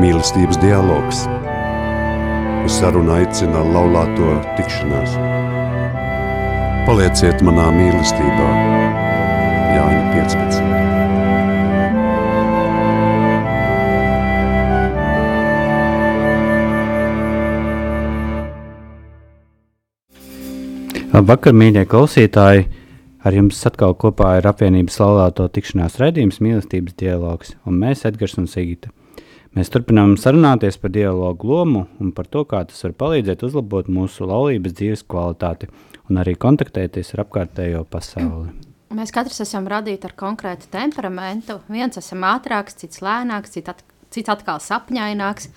mīlestības dialogs. Uz sarunu aicina laulāto tikšanās. Palieciet manā mīlestībā, Jāņa 15. Labvakar, mīļie klausītāji! Ar jums atkal kopā ir apvienības laulāto tikšanās raidījums mīlestības dialogs, un mēs, Edgars un Sigita. Mēs turpinām sarunāties par dialogu lomu un par to, kā tas var palīdzēt uzlabot mūsu laulības dzīves kvalitāti un arī kontaktēties ar apkārtējo pasauli. Mēs katrs esam radīti ar konkrētu temperamentu. Viens esam ātrāks, cits lēnāks, cits, at, cits atkal sapņaināks.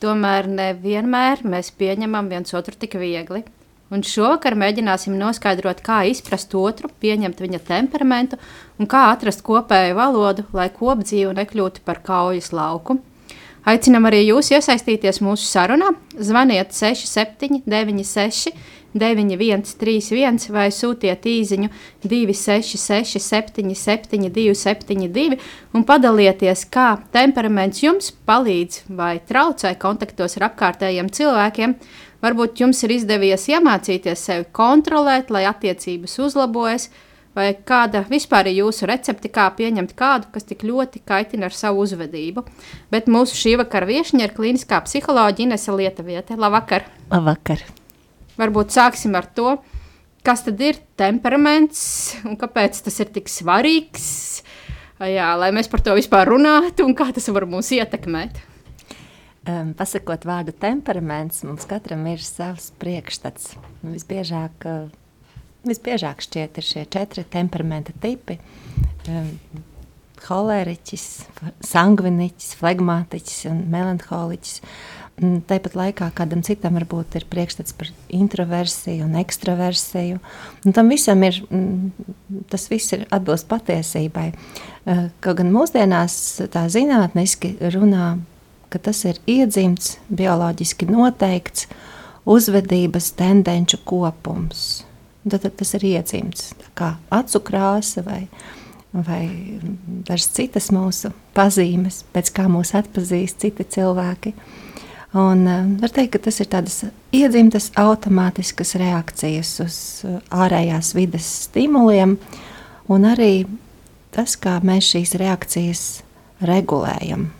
Tomēr nevienmēr mēs pieņemam viens otru tik viegli. Un šovakar mēģināsim noskaidrot, kā izprast otru, pieņemt viņa temperamentu un kā atrast kopēju valodu, lai kopdzīve nekļūtu par kaujas lauku. Aicinam arī jūs iesaistīties mūsu sarunā. Zvaniet 6796, 9131 vai sūtiet īsiņu 266, 77, 272 un padalieties, kā temperaments jums palīdz vai traucē kontaktos ar apkārtējiem cilvēkiem Varbūt jums ir izdevies iemācīties sevi kontrolēt, lai attiecības uzlabojas, vai kāda vispār ir jūsu recepte, kā pieņemt kādu, kas tik ļoti kaitina ar savu uzvedību. Bet mūsu šī vakara viesiņa ir kliniskā psiholoģija Inese Lietuviete. Labvakar! Labvakar! Varbūt sāksim ar to, kas tad ir temperaments un kāpēc tas ir tik svarīgs. Jā, lai mēs par to vispār runātu un kā tas var mūs ietekmēt. Um, pasakot vārdu temperaments, mums katram ir savs priekšstats. Visbiežāk, uh, visbiežāk šķiet ir šie četri temperamenta tipi. Um, holēriķis, sangviniķis, flegmātiķis un melanholiķis. Tāpat laikā kādam citam varbūt ir priekšstats par introversiju un ekstraversiju. Un tam visam ir, tas viss ir atbilst patiesībai. Uh, kaut gan mūsdienās tā zinātniski runā ka tas ir iedzimts, bioloģiski noteikts uzvedības tendenču kopums. Tad, tad tas ir iedzimts, kā acu krāsa vai, vai dažas citas mūsu pazīmes, pēc kā mūs atpazīst citi cilvēki. Un, uh, var teikt, ka tas ir tādas iedzimtas automātiskas reakcijas uz uh, ārējās vides stimuliem, un arī tas, kā mēs šīs reakcijas regulējam.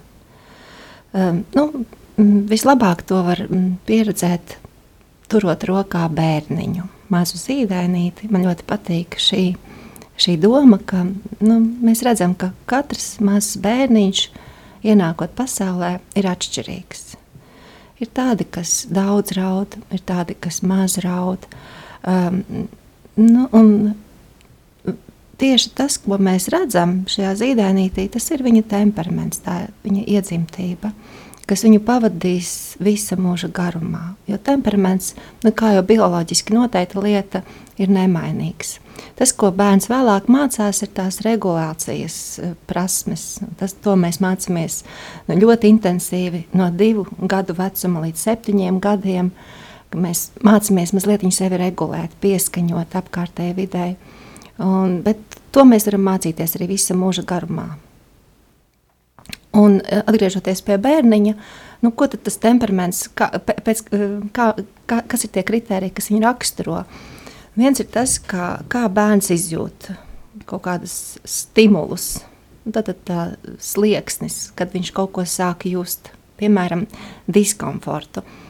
Um, nu, vislabāk to var pieredzēt, turot rokā bērniņu, mazu zīdainīti. Man ļoti patīk šī, šī doma, ka nu, mēs redzam, ka katrs mazs bērniņš, ienākot pasaulē, ir atšķirīgs. Ir tādi, kas daudz raud, ir tādi, kas maz raud. Um, nu, tieši tas, ko mēs redzam šajā zīdainītī, tas ir viņa temperaments, tā ir viņa iedzimtība kas viņu pavadīs visa mūža garumā. Jo temperaments, nu, kā jau bioloģiski noteikta lieta, ir nemainīgs. Tas, ko bērns vēlāk mācās, ir tās regulācijas eh, prasmes. Tas, to mēs mācāmies nu, ļoti intensīvi no divu gadu vecuma līdz septiņiem gadiem. Mēs mācāmies mazliet sevi regulēt, pieskaņot apkārtējai videi. Un, bet to mēs varam mācīties arī visa mūža garumā. Un eh, atgriežoties pie bērniņa, nu, ko tad tas temperaments, kā, pēc, eh, kā, kā, kas ir tie kriteriji, kas viņu raksturo? Viens ir tas, kā, kā bērns izjūt kaut kādus stimulus, tad, tad tā slieksnis, kad viņš kaut ko sāk just, piemēram, diskomfortu. Uh,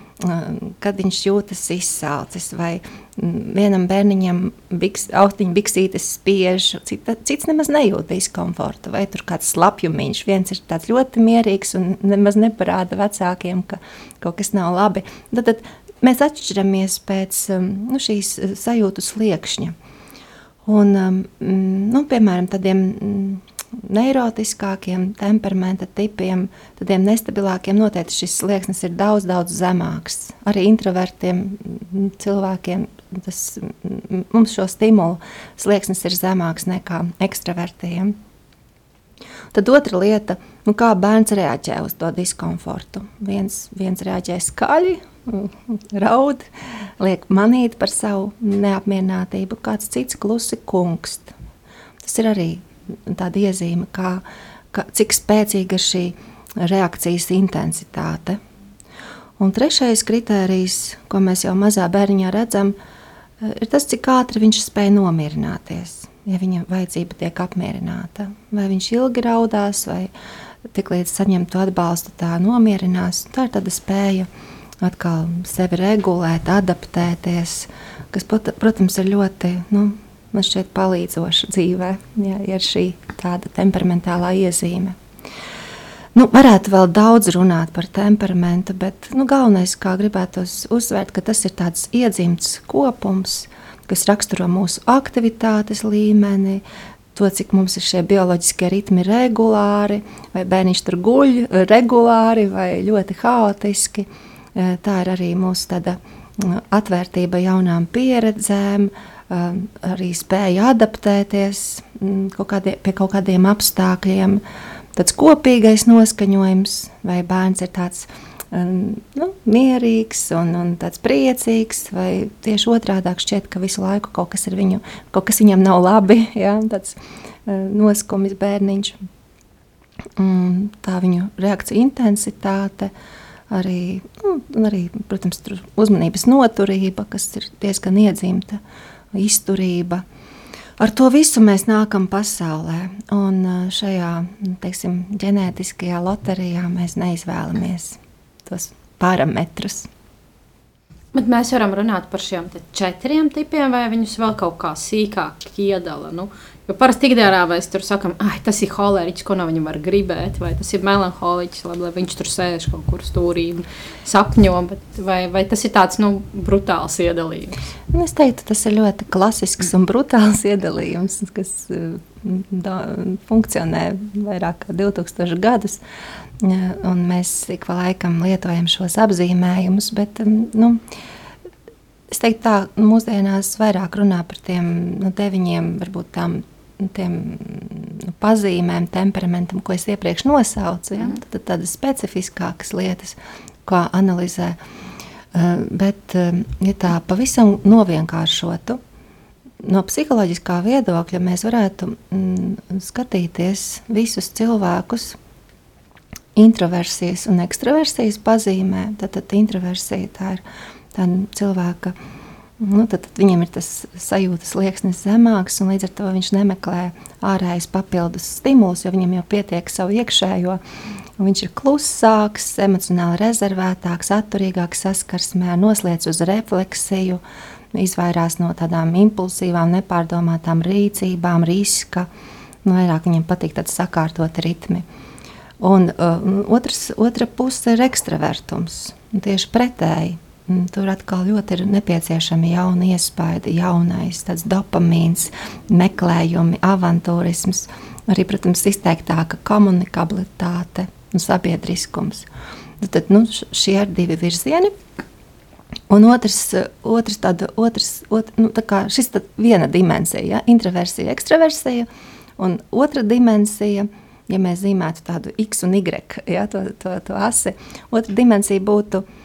kad viņš jūtas izsalcis, vai vienam bērniņam biks, autiņa biksītes spiež, cita, cits nemaz nejūt diskomfortu, vai tur kāds slapjumiņš, viens ir tāds ļoti mierīgs un nemaz neparāda vecākiem, ka kaut kas nav labi. Tad, tad mēs atšķiramies pēc nu, šīs sajūtu sliekšņa. Un, nu, piemēram, tādiem neirotiskākiem temperamenta tipiem, tādiem nestabilākiem, noteikti šis slieksnis ir daudz, daudz zemāks. Arī introvertiem cilvēkiem tas, mums šo stimulu slieksnis ir zemāks nekā ekstravertiem. Tad otra lieta, nu kā bērns reaģē uz to diskomfortu. Viens, viens reaģē skaļi, raud, liek manīt par savu neapmierinātību, kāds cits klusi kungst. Tas ir arī tāda iezīme, kā, kā, cik spēcīga ir šī reakcijas intensitāte. Un trešais kritērijs, ko mēs jau mazā bērniņā redzam, ir tas, cik ātri viņš spēj nomierināties. Ja viņa vajadzība tiek apmierināta, vai viņš ilgi raudās, vai tiklīdz saņem to atbalstu, tā nomierinās. Tā ir tāda spēja atkal sevi regulēt, adaptēties, kas, protams, ir ļoti nu, palīdzoša dzīvē, ja ir šī tāda temperamentālā iezīme. Nu, varētu vēl daudz runāt par temperamentu, bet nu, galvenais, kā gribētu uzsvērt, ka tas ir tāds iedzimts kopums, kas raksturo mūsu aktivitātes līmeni, to, cik mums ir šie bioloģiskie ritmi regulāri, vai bērniņš tur guļ regulāri vai ļoti haotiski. E, tā ir arī mūsu tāda atvērtība jaunām pieredzēm, e, arī spēja adaptēties kaut kādie, pie kaut kādiem apstākļiem tāds kopīgais noskaņojums, vai bērns ir tāds um, nu, mierīgs un, un tāds priecīgs, vai tieši otrādi šķiet, ka visu laiku kaut kas, viņu, kaut kas viņam nav labi, ja, tāds uh, noskumis bērniņš. Um, tā viņu reakcija intensitāte, arī, nu, arī protams, uzmanības noturība, kas ir diezgan iedzimta, izturība. Ar to visu mēs nākam pasaulē, un šajā teiksim, ģenētiskajā loterijā mēs neizvēlamies tos parametrus. Bet mēs varam runāt par šiem četriem tipiem, vai viņus vēl kaut kā sīkāk iedala. Nu, Jo parasti ikdienā mēs tur sakām, ah, tas ir holēriķis, ko no viņa var gribēt, vai tas ir melanholiķis, lai, lai viņš tur sēž kaut kur stūrī un sapņo, bet vai, vai tas ir tāds nu, brutāls iedalījums? Nu, es teiktu, tas ir ļoti klasisks un brutāls iedalījums, kas da, funkcionē vairāk kā 2000 gadus. Un mēs ik pa laikam lietojam šos apzīmējumus, bet nu, es teiktu, tā mūsdienās vairāk runā par tiem nu, deviņiem, varbūt tām tiem nu, pazīmēm, temperamentam, ko es iepriekš nosaucu. Ja? Tad, tad tādas specifiskākas lietas, kā analizē. Uh, bet, uh, ja tā pavisam novienkāršotu, no psiholoģiskā viedokļa mēs varētu mm, skatīties visus cilvēkus introversijas un ekstraversijas pazīmē. Tad, tad introversija tā ir tāda cilvēka Nu, tad, tad viņam ir tas sajūtas liekas zemāks, un līdz ar to viņš nemeklē ārējais papildus stimulus, jo viņam jau pietiek savu iekšējo. Viņš ir klusāks, emocionāli rezervētāks, atturīgāks saskarsmē, noslēdz uz refleksiju, izvairās no tādām impulsīvām, nepārdomātām rīcībām, riska. Nu, vairāk viņam patīk tāds sakārtot ritmi. Un uh, otrs, otra puse ir ekstravertums. Tieši pretēji tur atkal ļoti ir nepieciešami jauni iespaidi, jaunais, dopamīns, meklējumi, avantūrisms, arī, protams, izteiktāka komunikabilitāte un sabiedriskums. Tad nu, šie ir divi virzieni. Un otrs, otrs, tāda, otrs ot, nu, tā kā šis ir viena dimensija, ja? introversija, ekstraversija, un otra dimensija, ja mēs zīmētu tādu x un y, ja? to, to, to asi, otra dimensija būtu uh,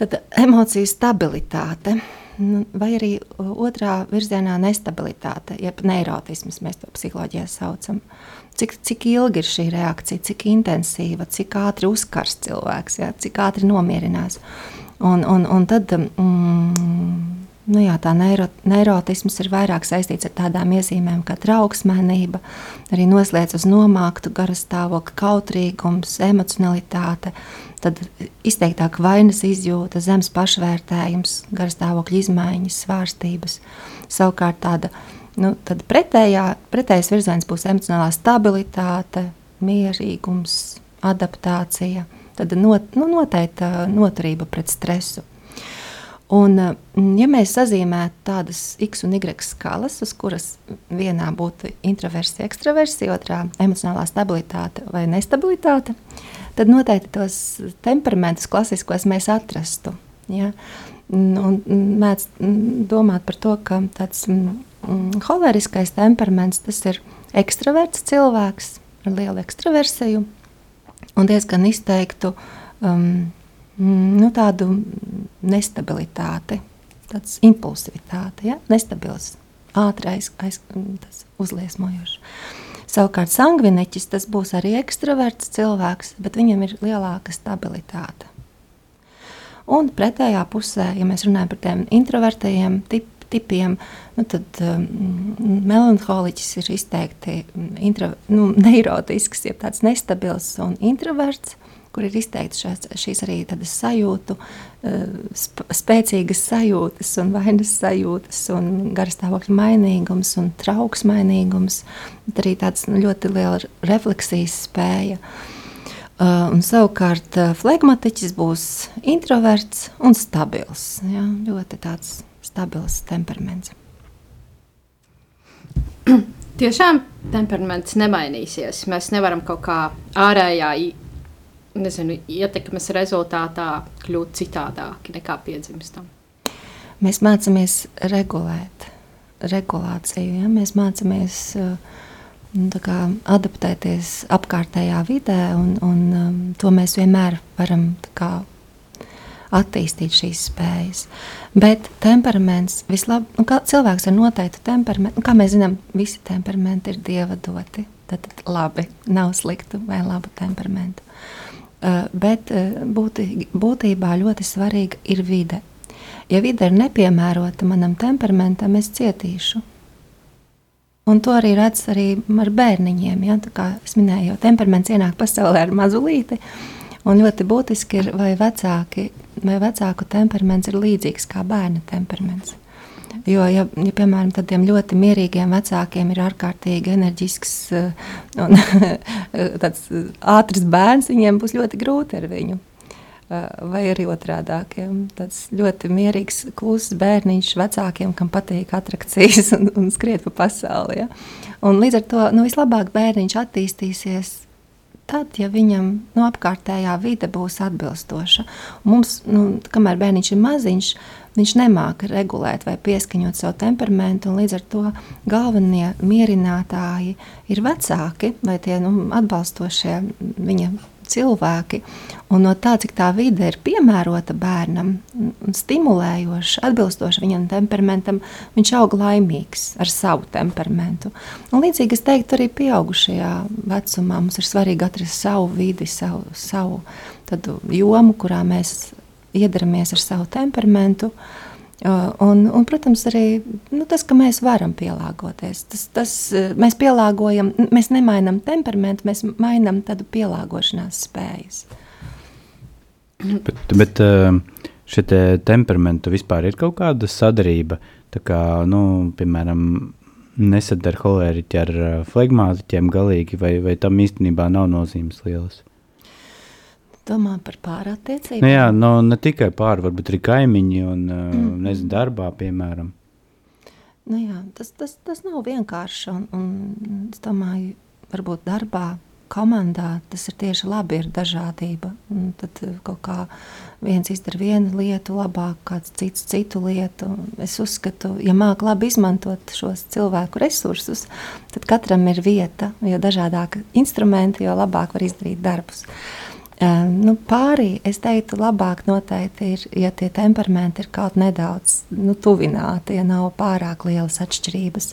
Tad emociju stabilitāte, nu, vai arī otrā virzienā nestabilitāte, jeb neirotisms, mēs to psiholoģijā saucam. Cik, cik ilgi ir šī reakcija, cik intensīva, cik ātri uzkars cilvēks, jā, cik ātri nomierinās. Un, un, un tad mm, Nu jā, tā neiro, neirotisms ir vairāk saistīts ar tādām iezīmēm kā trauksmēnība, arī noslēdz uz nomāktu garastāvokli, kautrīgums, emocionalitāte, tad izteiktāk vainas izjūta, zemes pašvērtējums, garastāvokļa izmaiņas, svārstības. Savukārt tāda nu, pretējā, pretējais virziens būs emocionālā stabilitāte, mierīgums, adaptācija, tad not, nu, noteikta noturība pret stresu. Un, ja mēs sazīmētu tādas x un y skalas, uz kuras vienā būtu introversija, ekstraversija, otrā emocionālā stabilitāte vai nestabilitāte, tad noteikti tos temperamentus klasiskos mēs atrastu. Ja? Un mēdz domāt par to, ka tāds mm, holeriskais temperaments tas ir ekstraverts cilvēks ar lielu ekstraversiju un diezgan izteiktu um, Mm, nu, tādu nestabilitāti, tādas impulsivitāti, ja? nestabils, ātrais, aiz, uzliesmojošs. Savukārt sangviniķis tas būs arī ekstraverts cilvēks, bet viņam ir lielāka stabilitāte. Un pretējā pusē, ja mēs runājam par tiem introvertajiem tip, tipiem, nu tad um, melanholiķis ir izteikti intro, nu, neirotisks, jeb tāds nestabils un introverts kur ir izteikts šās, šīs arī tādas sajūtu, eh, sp spēcīgas sajūtas, un vainas sajūtas, un garstāvokļa mainīgums, un trauks mainīgums, bet arī tāds nu, ļoti liela refleksijas spēja. Uh, un savukārt uh, flegmatiķis būs introverts un stabils. Ja? Ļoti tāds stabils temperaments. Tiešām temperaments nemainīsies. Mēs nevaram kaut kā ārējā nezinu, ietekmes rezultātā kļūt citādāki nekā piedzimstam? Mēs mācāmies regulēt regulāciju. Ja? Mēs mācāmies uh, kā, adaptēties apkārtējā vidē, un, un um, to mēs vienmēr varam kā, attīstīt šīs spējas. Bet temperaments, vislab, nu, cilvēks ar noteiktu temperamentu, nu, kā mēs zinām, visi temperamenti ir dieva doti. Tad, tad labi, nav sliktu vai labu temperamentu. Eh, bet eh, būtī, būtībā ļoti svarīga ir vide. Ja vide ir nepiemērota manam temperamentam, es cietīšu. Un to arī redz arī ar bērniņiem. Ja? Tā kā es minēju, jau temperaments ienāk pasaulē ar mazulīti. Un ļoti būtiski ir, vai, vecāki, vai vecāku temperaments ir līdzīgs kā bērna temperaments. Jo, ja, ja piemēram, tādiem ļoti mierīgiem vecākiem ir ārkārtīgi enerģisks eh, un eh, ātrs bērns, viņiem būs ļoti grūti ar viņu. Eh, vai arī otrādi - tāds ļoti mierīgs, kluss bērniņš vecākiem, kam patīk attrakcijas un, un skriet pa pasauli. Ja? Un līdz ar to nu, vislabāk bērniņš attīstīsies tad, ja viņam nu, apkārtējā vide būs atbilstoša. Un mums, nu, kamēr bērniņš ir maziņš, viņš nemāca regulēt vai pieskaņot savu temperamentu, līdz ar to galvenie mierinātāji ir vecāki vai tie nu, atbalstošie viņa cilvēki. Un no tā, cik tā vide ir piemērota bērnam, stimulējoša, atbilstoša viņam temperamentam, viņš aug laimīgs ar savu temperamentu. Un līdzīgi es teiktu, arī pieaugušajā vecumā mums ir svarīgi atrast savu vidi, savu, savu jomu, kurā mēs iedaramies ar savu temperamentu. Uh, Un, un, protams, arī nu, tas, ka mēs varam pielāgoties. Tas, tas, mēs pielāgojam, mēs nemainām temperamentu, mēs mainām tādu pielāgošanās spējas. Bet, bet šie te temperamenti vispār ir kaut kāda sadarība. Tā kā, nu, piemēram, nesadara holēriķi ar flegmātiķiem galīgi, vai, vai tam īstenībā nav nozīmes lielas? Domā par pārattiecībām? Nu jā, no, ne tikai pāri, varbūt arī kaimiņi un mm. nezinu, darbā, piemēram. Nu jā, tas, tas, tas nav vienkārši. Un, un es domāju, varbūt darbā, komandā tas ir tieši labi, ir dažādība. Un tad kaut kā viens izdara vienu lietu labāk, kāds cits citu lietu. Es uzskatu, ja māk labi izmantot šos cilvēku resursus, tad katram ir vieta, jo dažādāk instrumenti, jo labāk var izdarīt darbus. Uh, Nu, pārī es teiktu, labāk noteikti ir, ja tie temperamenti ir kaut nedaudz nu, tuvināti, ja nav pārāk lielas atšķirības.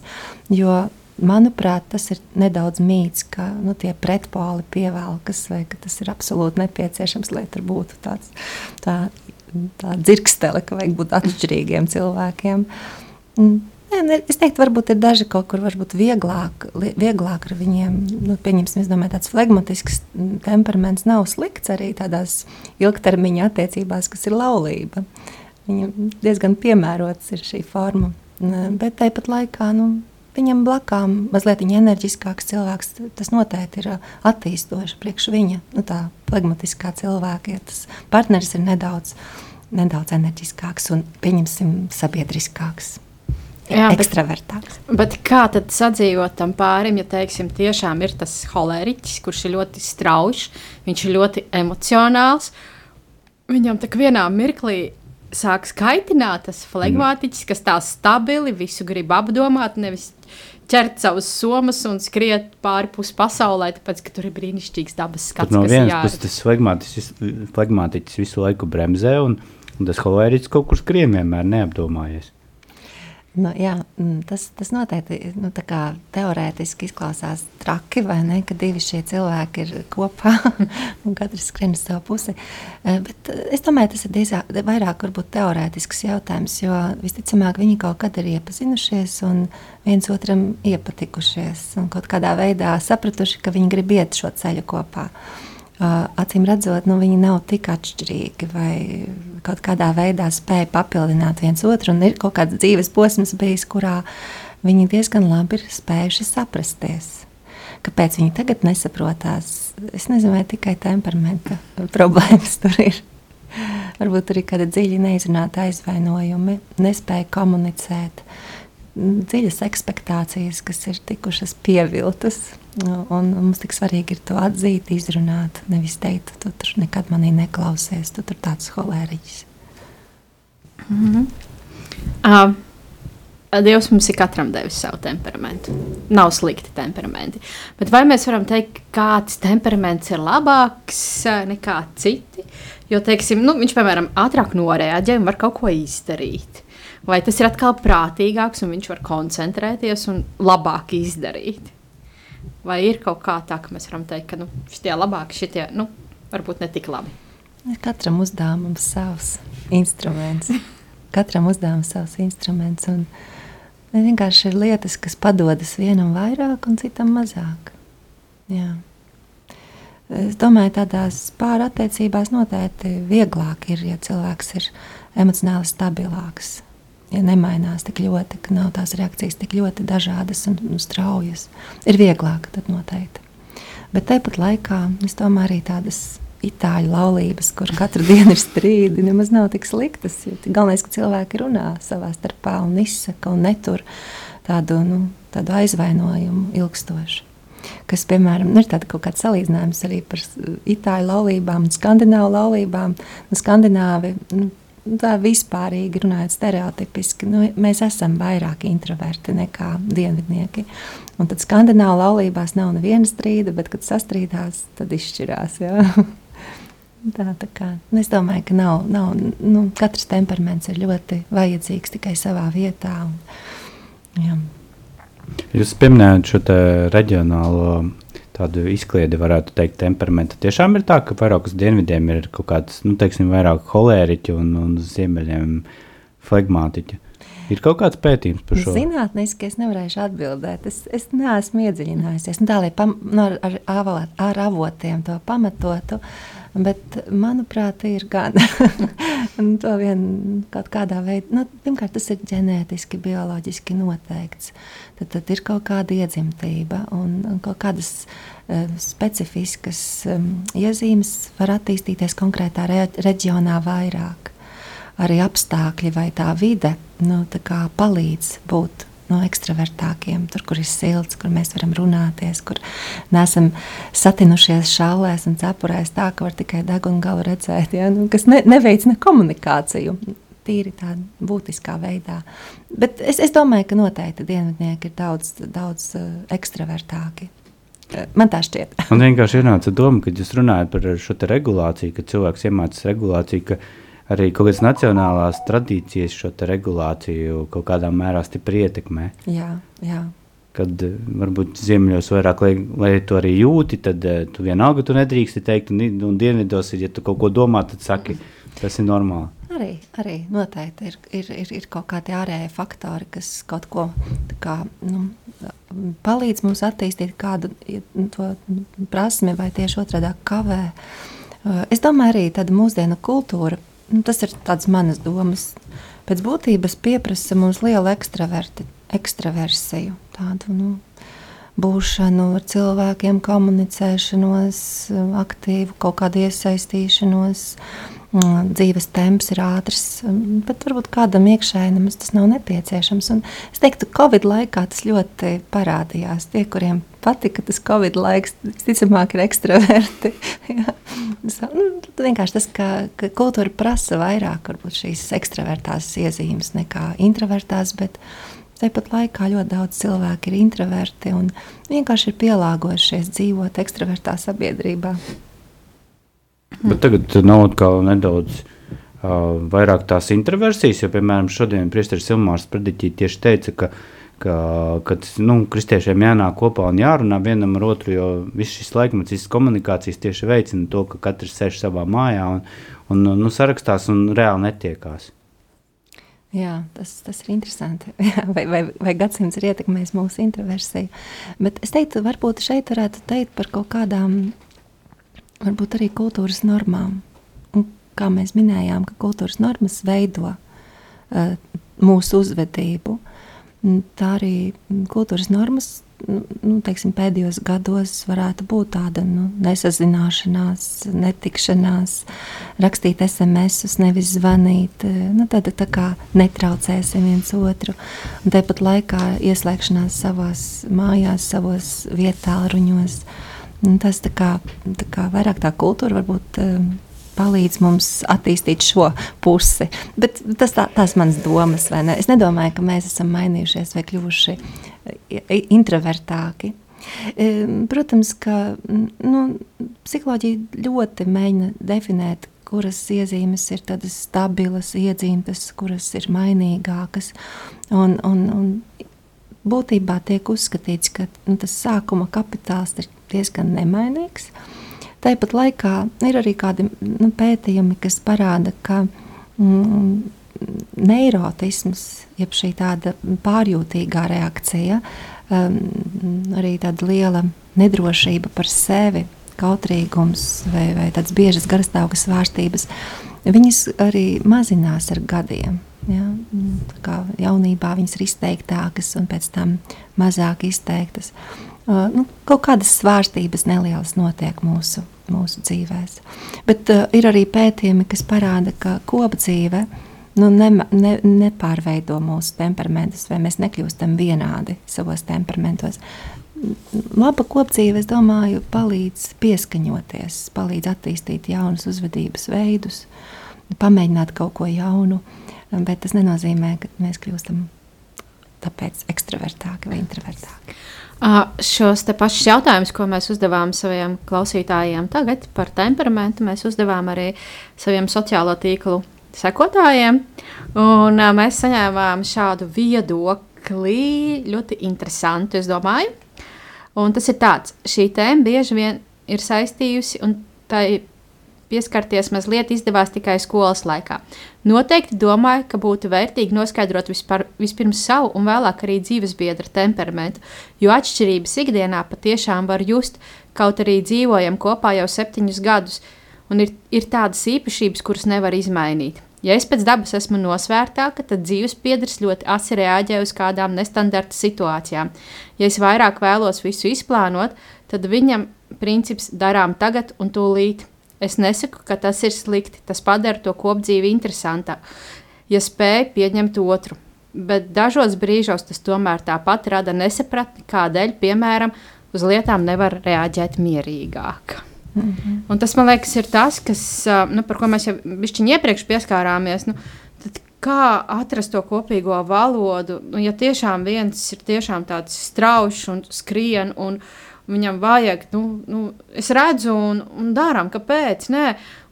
Jo, manuprāt, tas ir nedaudz mīts, ka nu, tie pretpoli pievelkas, vai ka tas ir absolūti nepieciešams, lai tur būtu tāds tā, tā dzirkstele, ka vajag būt atšķirīgiem cilvēkiem. Nē, ne, es teiktu, varbūt ir daži kaut kur vieglāk, vieglāk ar viņiem. Nu, pieņemsim, es domāju, tāds flegmatisks temperaments nav slikts arī tādās ilgtermiņa attiecībās, kas ir laulība. Viņam diezgan piemērots ir šī forma. Bet tāpat laikā nu, viņam blakām mazliet enerģiskāks cilvēks. Tas noteikti ir attīstoši priekš viņa. Nu, tā flegmatiskā cilvēka, ja tas partneris ir nedaudz, nedaudz enerģiskāks un, pieņemsim, sabiedriskāks. Jā, ekstravertāks. Bet, bet kā tad sadzīvot tam pārim, ja teiksim, tiešām ir tas holēriķis, kurš ir ļoti strauji, viņš ir ļoti emocionāls. Viņam tā vienā mirklī sāks kaitināt tas flegmātiķis, kas tā stabili visu grib apdomāt, nevis ķert savus somas un skriet pāri pus pasaulē, tāpēc, ka tur ir brīnišķīgs dabas skats. Bet no vienas puses tas flegmātiķis, flegmātiķis visu laiku bremzē, un, un tas holēriķis kaut kur skrien vienmēr neapdomājies. Nu, jā, mm, tas, tas noteikti nu, teorētiski izklausās traki, vai ne? Ka divi šie cilvēki ir kopā un katrs skrien uz savu pusi. Eh, bet eh, es domāju, tas ir diezāk, vairāk teorētisks jautājums, jo visticamāk viņi kaut kad ir iepazinušies un viens otram iepatikušies un kaut kādā veidā sapratuši, ka viņi grib iet šo ceļu kopā. Uh, acīm redzot, nu, viņi nav tik atšķirīgi vai kaut kādā veidā spēja papildināt viens otru. Ir kaut kāds dzīves posms bijis, kurā viņi diezgan labi ir spējuši saprasties. Kāpēc viņi tagad nesaprotās? Es nezinu, vai tikai temperamenta problēmas tur ir. Varbūt arī kāda dziļi neizrunāta aizvainojumi, nespēja komunicēt, dziļas expectācijas, kas ir tikušas pieviltas. Un mums tik svarīgi ir to atzīt, izrunāt. Nevis teikt, tu tur nekad manī neklausies, tu tur tāds holēriķis. Mm -hmm. uh, Dievs mums ir katram devis savu temperamentu. Nav slikti temperamenti. Bet vai mēs varam teikt, kāds temperaments ir labāks nekā citi? Jo, teiksim, nu, viņš, piemēram, ātrāk noreaģē un var kaut ko izdarīt. Vai tas ir atkal prātīgāks un viņš var koncentrēties un labāk izdarīt? Vai ir kaut kā tā, ka mēs varam teikt, ka nu, šitie labāki, šitie nu, varbūt ne tik labi? Katram uzdevumam savs instruments. Katram uzdevumam savs instruments. Un vienkārši ir lietas, kas padodas vienam vairāk un citam mazāk. Jā. Es domāju, tādās pārattiecībās noteikti vieglāk ir, ja cilvēks ir emocionāli stabilāks ja nemainās tik ļoti, ka nav tās reakcijas tik ļoti dažādas un, un straujas, ir vieglāk tad noteikti. Bet tāpat laikā es domāju, arī tādas itāļu laulības, kur katru dienu ir strīdi, nemaz nav tik sliktas. Galvenais, ka cilvēki runā savā starpā un izsaka un netur tādu, nu, tādu aizvainojumu ilgstoši. Kas, piemēram, ir tāds kaut kāds salīdzinājums arī par itāļu laulībām un skandināvu laulībām. Nu, skandināvi nu, tā vispārīgi runājot, stereotipiski, nu, mēs esam vairāk introverti nekā dienvidnieki. Un tad skandināvu laulībās nav neviena strīda, bet, kad sastrīdās, tad izšķirās. Jā. Tā, tā kā, nu, es domāju, ka nav, nav, nu, katrs temperaments ir ļoti vajadzīgs tikai savā vietā. Un, jā. Jūs pieminējāt šo reģionālo tādu izkliedi, varētu teikt, temperamenta. Tiešām ir tā, ka vairāk uz dienvidiem ir kaut kāds, nu, teiksim, vairāk holēriķi un, un uz ziemeļiem flegmātiķi. Ir kaut kāds pētījums par šo? Zinātniski es nevarēšu atbildēt. Es, es neesmu iedziļinājusies. Nu, tā, lai pam, nu, ar, ar, ar avotiem to pamatotu, bet manuprāt, ir gan to vien kaut kādā veidā. Nu, pirmkārt, tas ir ģenētiski, bioloģiski noteikts. Tad, tad ir kaut kāda iedzimtība un, un kaut kādas uh, specifiskas um, iezīmes var attīstīties konkrētā re, reģionā vairāk arī apstākļi vai tā vide nu, tā palīdz būt no ekstravertākiem, tur, kur ir silts, kur mēs varam runāties, kur neesam satinušies šālēs un cepurēs tā, ka var tikai degunu galu redzēt, ja? nu, kas ne, neveicina komunikāciju. Tīri tādā būtiskā veidā. Bet es, es domāju, ka noteikti dienvidnieki ir daudz, daudz uh, ekstravertāki. Man tā šķiet. Man vienkārši ienāca doma, kad jūs runājat par šo regulāciju, ka cilvēks iemācās regulāciju, ka arī kaut kādas nacionālās tradīcijas šo regulāciju kaut kādā mērā stipri ietekmē. Jā, jā. Kad eh, varbūt ziemeļos vairāk, lai, lai tu arī jūti, tad uh, tu vienalga tu nedrīksti teikt, un, un dienvidos, ja tu kaut ko domā, tad saki, tas ir normāli. Arī, arī noteikti ir, ir, ir, ir kaut kādi ārēji faktori, kas kaut ko kā, nu, palīdz mums attīstīt kādu to prasmi, vai tieši otrādi kavē. Eh, es domāju, arī tāda mūsdienu kultūra nu, tas ir tāds manas domas. Pēc būtības pieprasa mums lielu ekstraversiju, tādu nu, būšanu ar cilvēkiem, komunicēšanos, aktīvu kaut kādu iesaistīšanos. Uh, dzīves temps ir ātrs, mm, bet varbūt kādam iekšēji nemaz tas nav nepieciešams. Un es teiktu, ka Covid laikā tas ļoti parādījās. Tie, kuriem patika tas Covid laiks, visticamāk, ir ekstraverti. nu, vienkārši tas, ka, ka kultūra prasa vairāk varbūt, šīs ekstravertās iezīmes nekā introvertās. Tāpat laikā ļoti daudz cilvēku ir introverti un vienkārši ir pielāgojušies dzīvot ekstravertā sabiedrībā. Bet tagad nav atkal nedaudz uh, uh, vairāk tās introversijas, jo, piemēram, šodien Priesteris Ilmārs Prediķī tieši teica, ka ka, ka nu, kristiešiem jānāk kopā un jārunā vienam ar otru, jo viss šis laikmets, visas komunikācijas tieši veicina to, ka katrs sēž savā mājā un, un nu, sarakstās un reāli netiekās. Jā, tas, tas ir interesanti. vai, vai, vai gadsimts ir ietekmējis mūsu introversiju. Bet es teiktu, varbūt šeit varētu teikt par kaut kādām, varbūt arī kultūras normām. Un, kā mēs minējām, ka kultūras normas veido uh, mūsu uzvedību. Tā arī kultūras normas Nu, nu, teiksim, pēdējos gados varētu būt tāda nu, nesazināšanās, netikšanās, rakstīt SMS, nevis zvanīt. Nu, tāda tā kā netraucēsim viens otru. Un tāpat laikā ieslēgšanās savās mājās, savos vietāluņos. Tas tā kā, tā kā vairāk tā kultūra varbūt. Um, palīdz mums attīstīt šo pusi. Bet tas tā, tās manas domas, vai ne? Es nedomāju, ka mēs esam mainījušies vai kļuvuši uh, introvertāki. Protams, ka nu, psiholoģija ļoti mēģina definēt, kuras iezīmes ir tādas stabilas, iedzītas, kuras ir mainīgākas. Un, un, un būtībā tiek uzskatīts, ka nu, tas sākuma kapitāls ir diezgan nemainīgs. Tāpat laikā ir arī kādi nu, pētījumi, kas parāda, ka mm, neirotisms, jeb šī tāda pārjūtīgā reakcija, um, arī tāda liela nedrošība par sevi, kautrīgums vai, vai tādas biežas garastāvokļa svārstības, viņas arī mazinās ar gadiem. Ja? Kā jaunībā viņas ir izteiktākas un pēc tam mazāk izteiktas. Uh, nu, kaut kādas svārstības nelielas notiek mūsu, mūsu dzīvēm. Bet uh, ir arī pētījumi, kas parāda, ka kopdzīve uh, nu, ne, ne, nepārveido mūsu temperamentus, vai mēs nekļūstam vienādi savos temperamentos. Laba kopdzīve, es domāju, palīdz pieskaņoties, palīdz attīstīt jaunus uzvedības veidus, pamēģināt kaut ko jaunu, bet tas nenozīmē, ka mēs kļūstam tāpēc ekstravertāki vai introvertāki. Uh, šos pašus jautājumus, ko mēs uzdevām saviem klausītājiem tagad par temperamentu, mēs uzdevām arī saviem sociālo tīklu sekotājiem. Un, uh, mēs saņēmām šādu viedokli, ļoti interesantu, es domāju. Un tas ir tāds, šī tēma bieži vien ir saistījusi un tai pieskarties mazliet izdevās tikai skolas laikā. Noteikti domāju, ka būtu vērtīgi noskaidrot vispār, vispirms savu un vēlāk arī dzīvesbiedra temperamentu, jo atšķirības ikdienā patiešām var just, kaut arī dzīvojam kopā jau septiņus gadus, un ir, ir tādas īpašības, kuras nevar izmainīt. Ja es pēc dabas esmu nosvērtāka, tad dzīves piedrs ļoti asi reaģē uz kādām nestandarta situācijām. Ja es vairāk vēlos visu izplānot, tad viņam princips darām tagad un tūlīt. Es nesaku, ka tas ir slikti, tas padara to kopdzīvi interesantāku, ja spēj pieņemt otru. Bet dažos brīžos tas tomēr tāpat rada nesapratni, kādēļ, piemēram, uz lietām nevar reaģēt mierīgāk. Mm -hmm. Un tas, man liekas, ir tas, kas, nu, par ko mēs jau iepriekš pieskārāmies. Nu, kā atrast to kopīgo valodu? Nu, ja tiešām viens ir tiešām tāds strauji un skrien un, viņam vajag, nu, nu es redzu, un, un darām, kāpēc. Nē,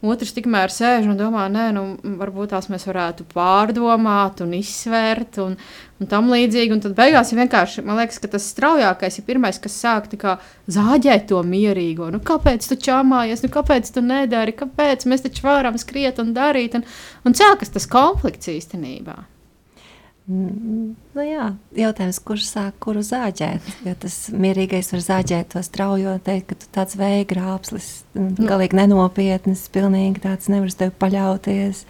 otrs tikmēr sēž un domā, nē, nu, varbūt tās mēs varētu pārdomāt un izsvērt un, un tam līdzīgi. Un tad beigās ir vienkārši, man liekas, ka tas straujākais ir pirmais, kas sāk zāģēt to mierīgo. Nu, kāpēc tu čāmājies, nu, kāpēc tu nedari, kāpēc mēs taču varam skriet un darīt, un, un cēlkas tas konflikts īstenībā. Nu jā, jautājums, kurš sāk kuru zāģēt? Jo tas mierīgais var zāģēt to straujo, teikt, ka tu tāds vēja grābslis, nu. galīgi nenopietnis, pilnīgi tāds nevar uz tevi paļauties.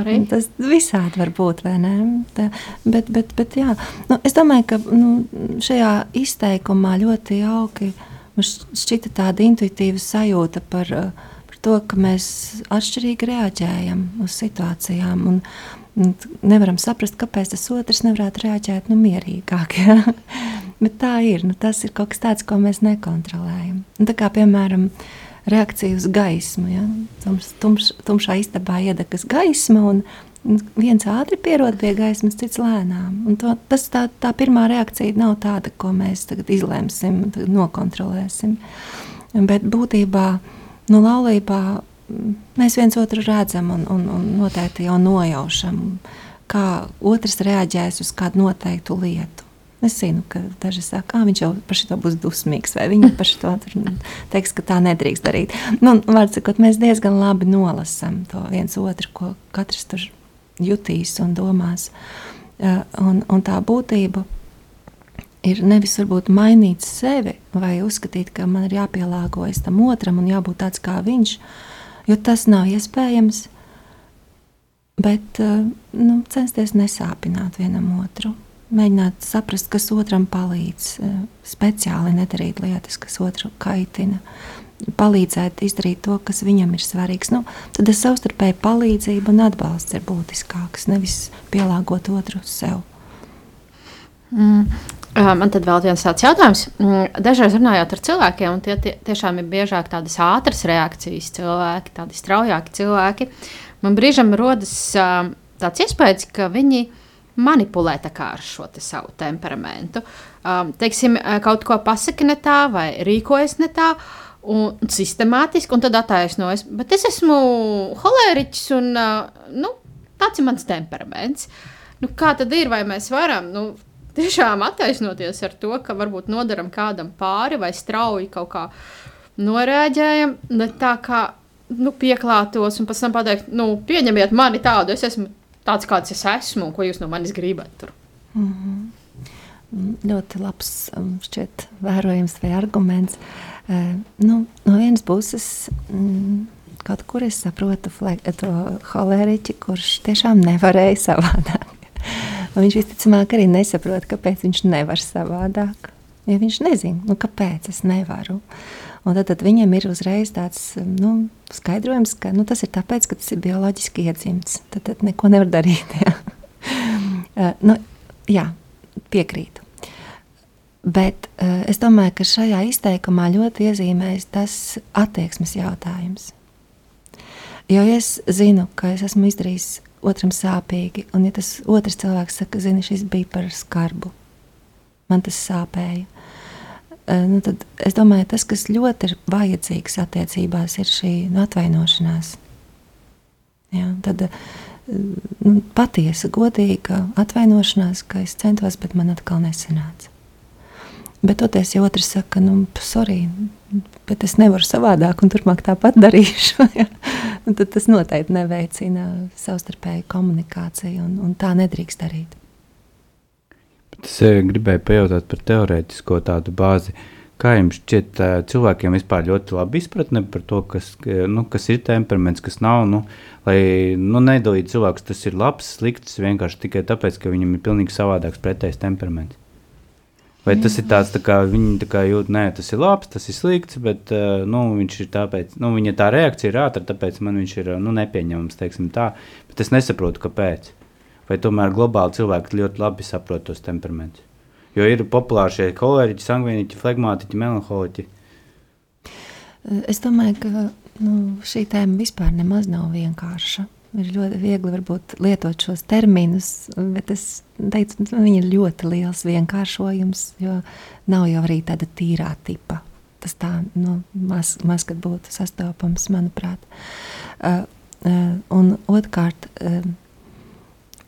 Arī. Tas visādi var būt, vai ne? Tā, bet, bet, bet jā, nu, es domāju, ka nu, šajā izteikumā ļoti jauki mums šķita tāda intuitīva sajūta par, par to, ka mēs atšķirīgi reaģējam uz situācijām. Un, nevaram saprast, kāpēc tas otrs nevarētu reaģēt nu, mierīgāk. Ja? Bet tā ir. Nu, tas ir kaut kas tāds, ko mēs nekontrolējam. Un tā kā piemēram reakcija uz gaismu. Ja? Tums, tumš, tumšā istabā iedegas gaisma. Un, Viens ātri pierod pie gaismas, cits lēnām. Un to, tas tā, tā pirmā reakcija nav tāda, ko mēs tagad izlemsim, tagad nokontrolēsim. Bet būtībā nu, laulībā mēs viens otru redzam un, un, un noteikti jau nojaušam, kā otrs reaģēs uz kādu noteiktu lietu. Es zinu, ka daži saka, ka viņš jau par šo būs dusmīgs, vai viņi par šo teiks, ka tā nedrīkst darīt. Nu, Vārdsakot, mēs diezgan labi nolasām to viens otru, ko katrs tur jutīs un domās. Un, un tā būtība ir nevis varbūt mainīt sevi vai uzskatīt, ka man ir jāpielāgojas tam otram un jābūt tāds kā viņš, jo tas nav iespējams. Bet nu, censties nesāpināt vienam otru, mēģināt saprast, kas otram palīdz, speciāli nedarīt lietas, kas otru kaitina, palīdzēt izdarīt to, kas viņam ir svarīgs. Nu, tad savstarpēji palīdzība un atbalsts ir būtiskāks, nevis pielāgot otru sev. Mm. Man tad vēl viens tāds jautājums. Mm, dažreiz runājot ar cilvēkiem, tie, tie tiešām ir biežāk tādas ātras reakcijas cilvēki, tādi straujāki cilvēki. Man brīžam rodas tāds iespējas, ka viņi manipulē ar šo savu temperamentu. Teiksim, kaut ko pasaka ne tā, vai rīkojas ne tā. Un sistemātiski, un tad attaisnojas. Bet es esmu holēriķis, un nu, tāds ir mans temperaments. Nu, kā tad ir? Vai mēs varam? Nu, tiešām attaisnoties ar to, ka varbūt nodaram kādam pāri vai strauji kaut kā norēģējam, ne tā kā nu, pieklātos un pēc tam pateikt, nu, pieņemiet mani tādu, es esmu tāds, kāds es esmu, un ko jūs no manis gribat tur. Mm -hmm. Ļoti labs um, šķiet vērojams vai arguments. Uh, nu, no vienas puses, mm, kaut kur es saprotu to holēriķi, kurš tiešām nevarēja savādāk. Viņš visticamāk arī nesaprot, kāpēc viņš nevar savādāk. Ja viņš nezina, nu, kāpēc es nevaru. Un tad, tad viņam ir uzreiz tāds nu, skaidrojums, ka nu, tas ir tāpēc, ka tas ir bioloģiski iedzimts. Tad, tad neko nevar darīt. Jā, uh, nu, jā piekrītu. Bet uh, es domāju, ka šajā izteikumā ļoti iezīmējas tas attieksmes jautājums. Jo es zinu, ka es esmu izdarījis otram sāpīgi. Un, ja tas otrs cilvēks saka, zini, šis bija par skarbu, man tas sāpēja. Eh, nu, tad es domāju, tas, kas ļoti ir vajadzīgs attiecībās, ir šī nu, atvainošanās. Ja, tad eh, nu, patiesa, godīga atvainošanās, ka es centos, bet man atkal nesanāca. Bet toties, ja otrs saka, nu, sorry, bet es nevaru savādāk, un turpmāk tāpat darīšu, ja? nu, tad tas noteikti neveicina savstarpēju komunikāciju, un, un tā nedrīkst darīt. Es eh, gribēju pajautāt par teorētisko tādu bāzi. Kā jums šķiet, eh, cilvēkiem vispār ļoti labi izpratne par to, kas, nu, kas ir temperaments, kas nav. Nu, lai nu, nedalītu cilvēkus, tas ir labs, slikts vienkārši tikai tāpēc, ka viņam ir pilnīgi savādāks pretējs temperaments. Vai tas ir tāds, tā kā viņi tā kā jūt, nē, tas ir labs, tas ir slikts, bet uh, nu, viņš ir tāpēc, nu, viņa tā reakcija ir ātra, tāpēc man viņš ir nu, nepieņemams, teiksim tā, bet es nesaprotu, kāpēc. Vai tomēr globāli cilvēki ļoti labi saprot tos temperamentus? Jo ir populāri šie kolēģi, sangvīniķi, flegmātiķi, melanholiķi. Es domāju, ka nu, šī tēma vispār nemaz nav vienkārša ir ļoti viegli varbūt, lietot šos terminus, bet es teicu, ka viņi ir ļoti liels vienkāršojums, jo nav jau arī tāda tīrā tipa. Tas tā nu, maz, maz kad būtu sastopams, manuprāt. Uh, uh, un otrkārt, uh,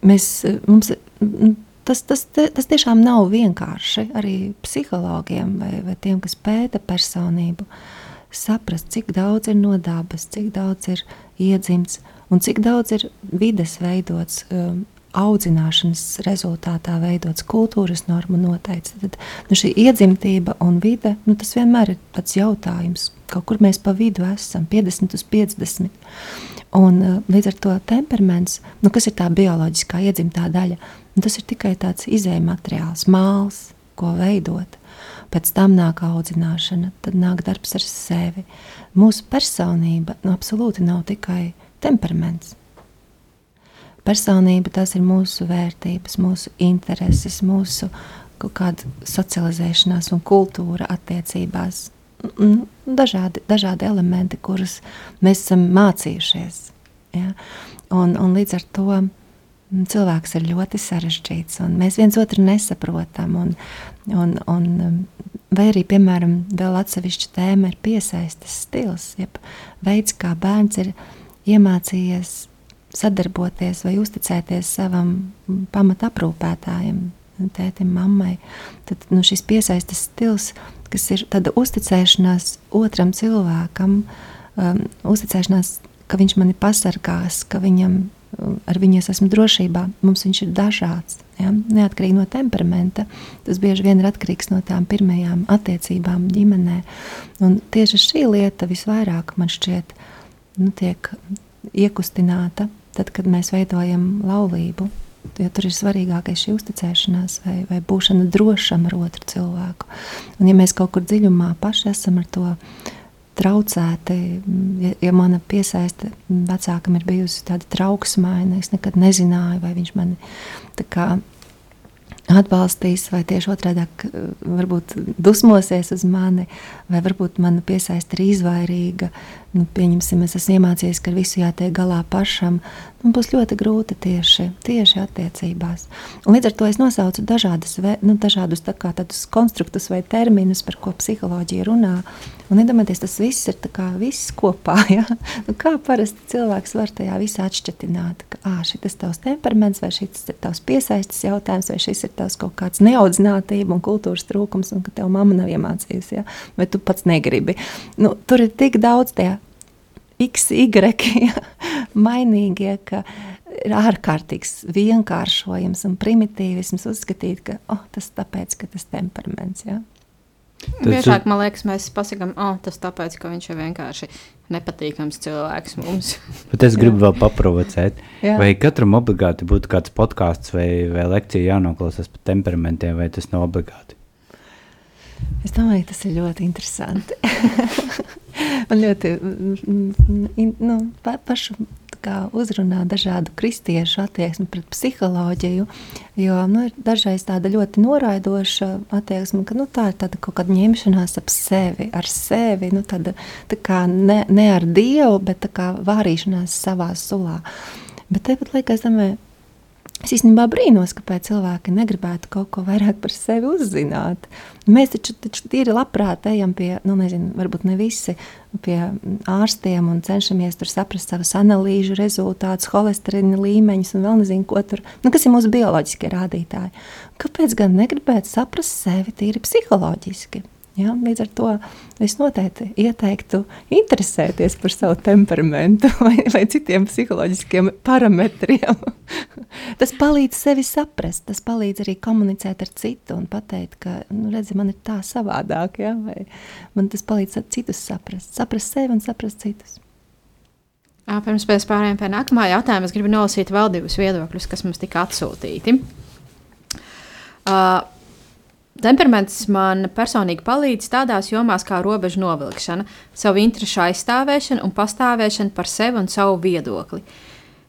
mēs, mums, tas, tas, tas tiešām nav vienkārši arī psihologiem vai, vai tiem, kas pēta personību, saprast, cik daudz ir no dabas, cik daudz ir iedzimts un cik daudz ir vides veidots. Um, audzināšanas rezultātā veidots kultūras normu noteikts. Tad nu, šī iedzimtība un vide, nu, tas vienmēr ir tāds jautājums. Kaut kur mēs pa vidu esam, 50 uz 50. Un, uh, līdz ar to temperaments, nu, kas ir tā bioloģiskā iedzimtā daļa, nu, tas ir tikai tāds izējai materiāls, māls, ko veidot. Pēc tam nāk audzināšana, tad nāk darbs ar sevi. Mūsu personība nu, absolūti nav tikai temperaments. Personība tas ir mūsu vērtības, mūsu intereses, mūsu kaut kāda socializēšanās un kultūra attiecībās. Dažādi, dažādi elementi, kurus mēs esam mācījušies. Ja? Un, un līdz ar to cilvēks ir ļoti sarežģīts, un mēs viens otru nesaprotam. Un, un, un vai arī, piemēram, vēl atsevišķa tēma ir piesaistes stils, jeb veids, kā bērns ir iemācījies sadarboties vai uzticēties savam pamataprūpētājam, tētim, mammai. Tad nu, šis piesaistes stils, kas ir uzticēšanās otram cilvēkam, um, uzticēšanās, ka viņš mani pasargās, ka viņam ar viņu es esmu drošībā. Mums viņš ir dažāds. Ja? Neatkarīgi no temperamenta. Tas bieži vien ir atkarīgs no tām pirmajām attiecībām ģimenē. Un tieši šī lieta visvairāk man šķiet nu, tiek iekustināta tad, kad mēs veidojam laulību. Jo tur ir svarīgākais šī uzticēšanās vai, vai būšana drošam ar otru cilvēku. Un, ja mēs kaut kur dziļumā paši esam ar to traucēti, ja, ja mana piesaiste vecākam ir bijusi tāda trauksmaina, es nekad nezināju, vai viņš mani atbalstīs, vai tieši otrādi varbūt dusmosies uz mani, vai varbūt mana piesaiste ir izvairīga. Nu, pieņemsim, es esmu iemācījies, ka visu jātiek galā pašam. Nu, būs ļoti grūti tieši, tieši attiecībās. Un līdz ar to es nosaucu dažādas, nu, dažādus tā kā, konstruktus vai terminus, par ko psiholoģija runā. Un iedomājieties, tas viss ir kā, viss kopā. Ja? Nu, kā parasti cilvēks var tajā visā atšķirt, ka šis ir tavs temperaments, vai šis ir tavs piesaistes jautājums, vai šis ir tavs kaut kāds neaudzinātība un kultūras trūkums, un ka tev mamma nav iemācījusi, ja? vai tu pats negribi. Nu, tur ir tik daudz tie x, y mainīgie, ka ir ārkārtīgs vienkāršojums un primitīvisms uzskatīt, ka oh, tas tāpēc, ka tas temperaments. Ja? Biežāk man liekas, mēs pasakām, oh, tas tāpēc, ka viņš ir vienkārši nepatīkams cilvēks mums. Bet es gribu vēl paprovocēt, vai katram obligāti būtu kāds podkāsts vai, vai lekcija jānoklausās par temperamentiem, vai tas nav obligāti? Es domāju, tas ir ļoti interesanti. Man ļoti nu, pa, pašu uzrunā dažādu kristiešu attieksmi pret psiholoģiju. Jo nu, ir dažreiz tāda ļoti noraidoša attieksme, ka nu, tā ir tāda kaut kāda ņemšanās ap sevi, ar sevi. Nu, tāda, tā kā ne, ne ar dievu, bet kā vārīšanās savā sulā. Bet tāpat laikā es domāju, Es īstenībā brīnos, kāpēc cilvēki negribētu kaut ko vairāk par sevi uzzināt. Mēs taču, taču tīri labprāt ejam pie, nu, nezinu, varbūt ne visi, pie ārstiem un cenšamies tur saprast savas analīžu rezultātus, holesterīna līmeņus un vēl nezinu, ko tur, nu, kas ir mūsu bioloģiskie rādītāji. Kāpēc gan negribētu saprast sevi tīri psiholoģiski? Ja, līdz ar to es noteikti ieteiktu interesēties par savu temperamentu vai, vai citiem psiholoģiskiem parametriem. tas palīdz sevi saprast, tas palīdz arī komunicēt ar citu un pateikt, ka, nu, redzi, man ir tā savādāk, ja, vai man tas palīdz citus saprast, saprast sevi un saprast citus. Pirms mēs pārējām pie nākamā jautājuma, es gribu nolasīt vēl divus viedokļus, kas mums tika atsūtīti. Uh, Temperaments man personīgi palīdz tādās jomās kā robežu novilkšana, savu interesu aizstāvēšana un pastāvēšana par sevi un savu viedokli.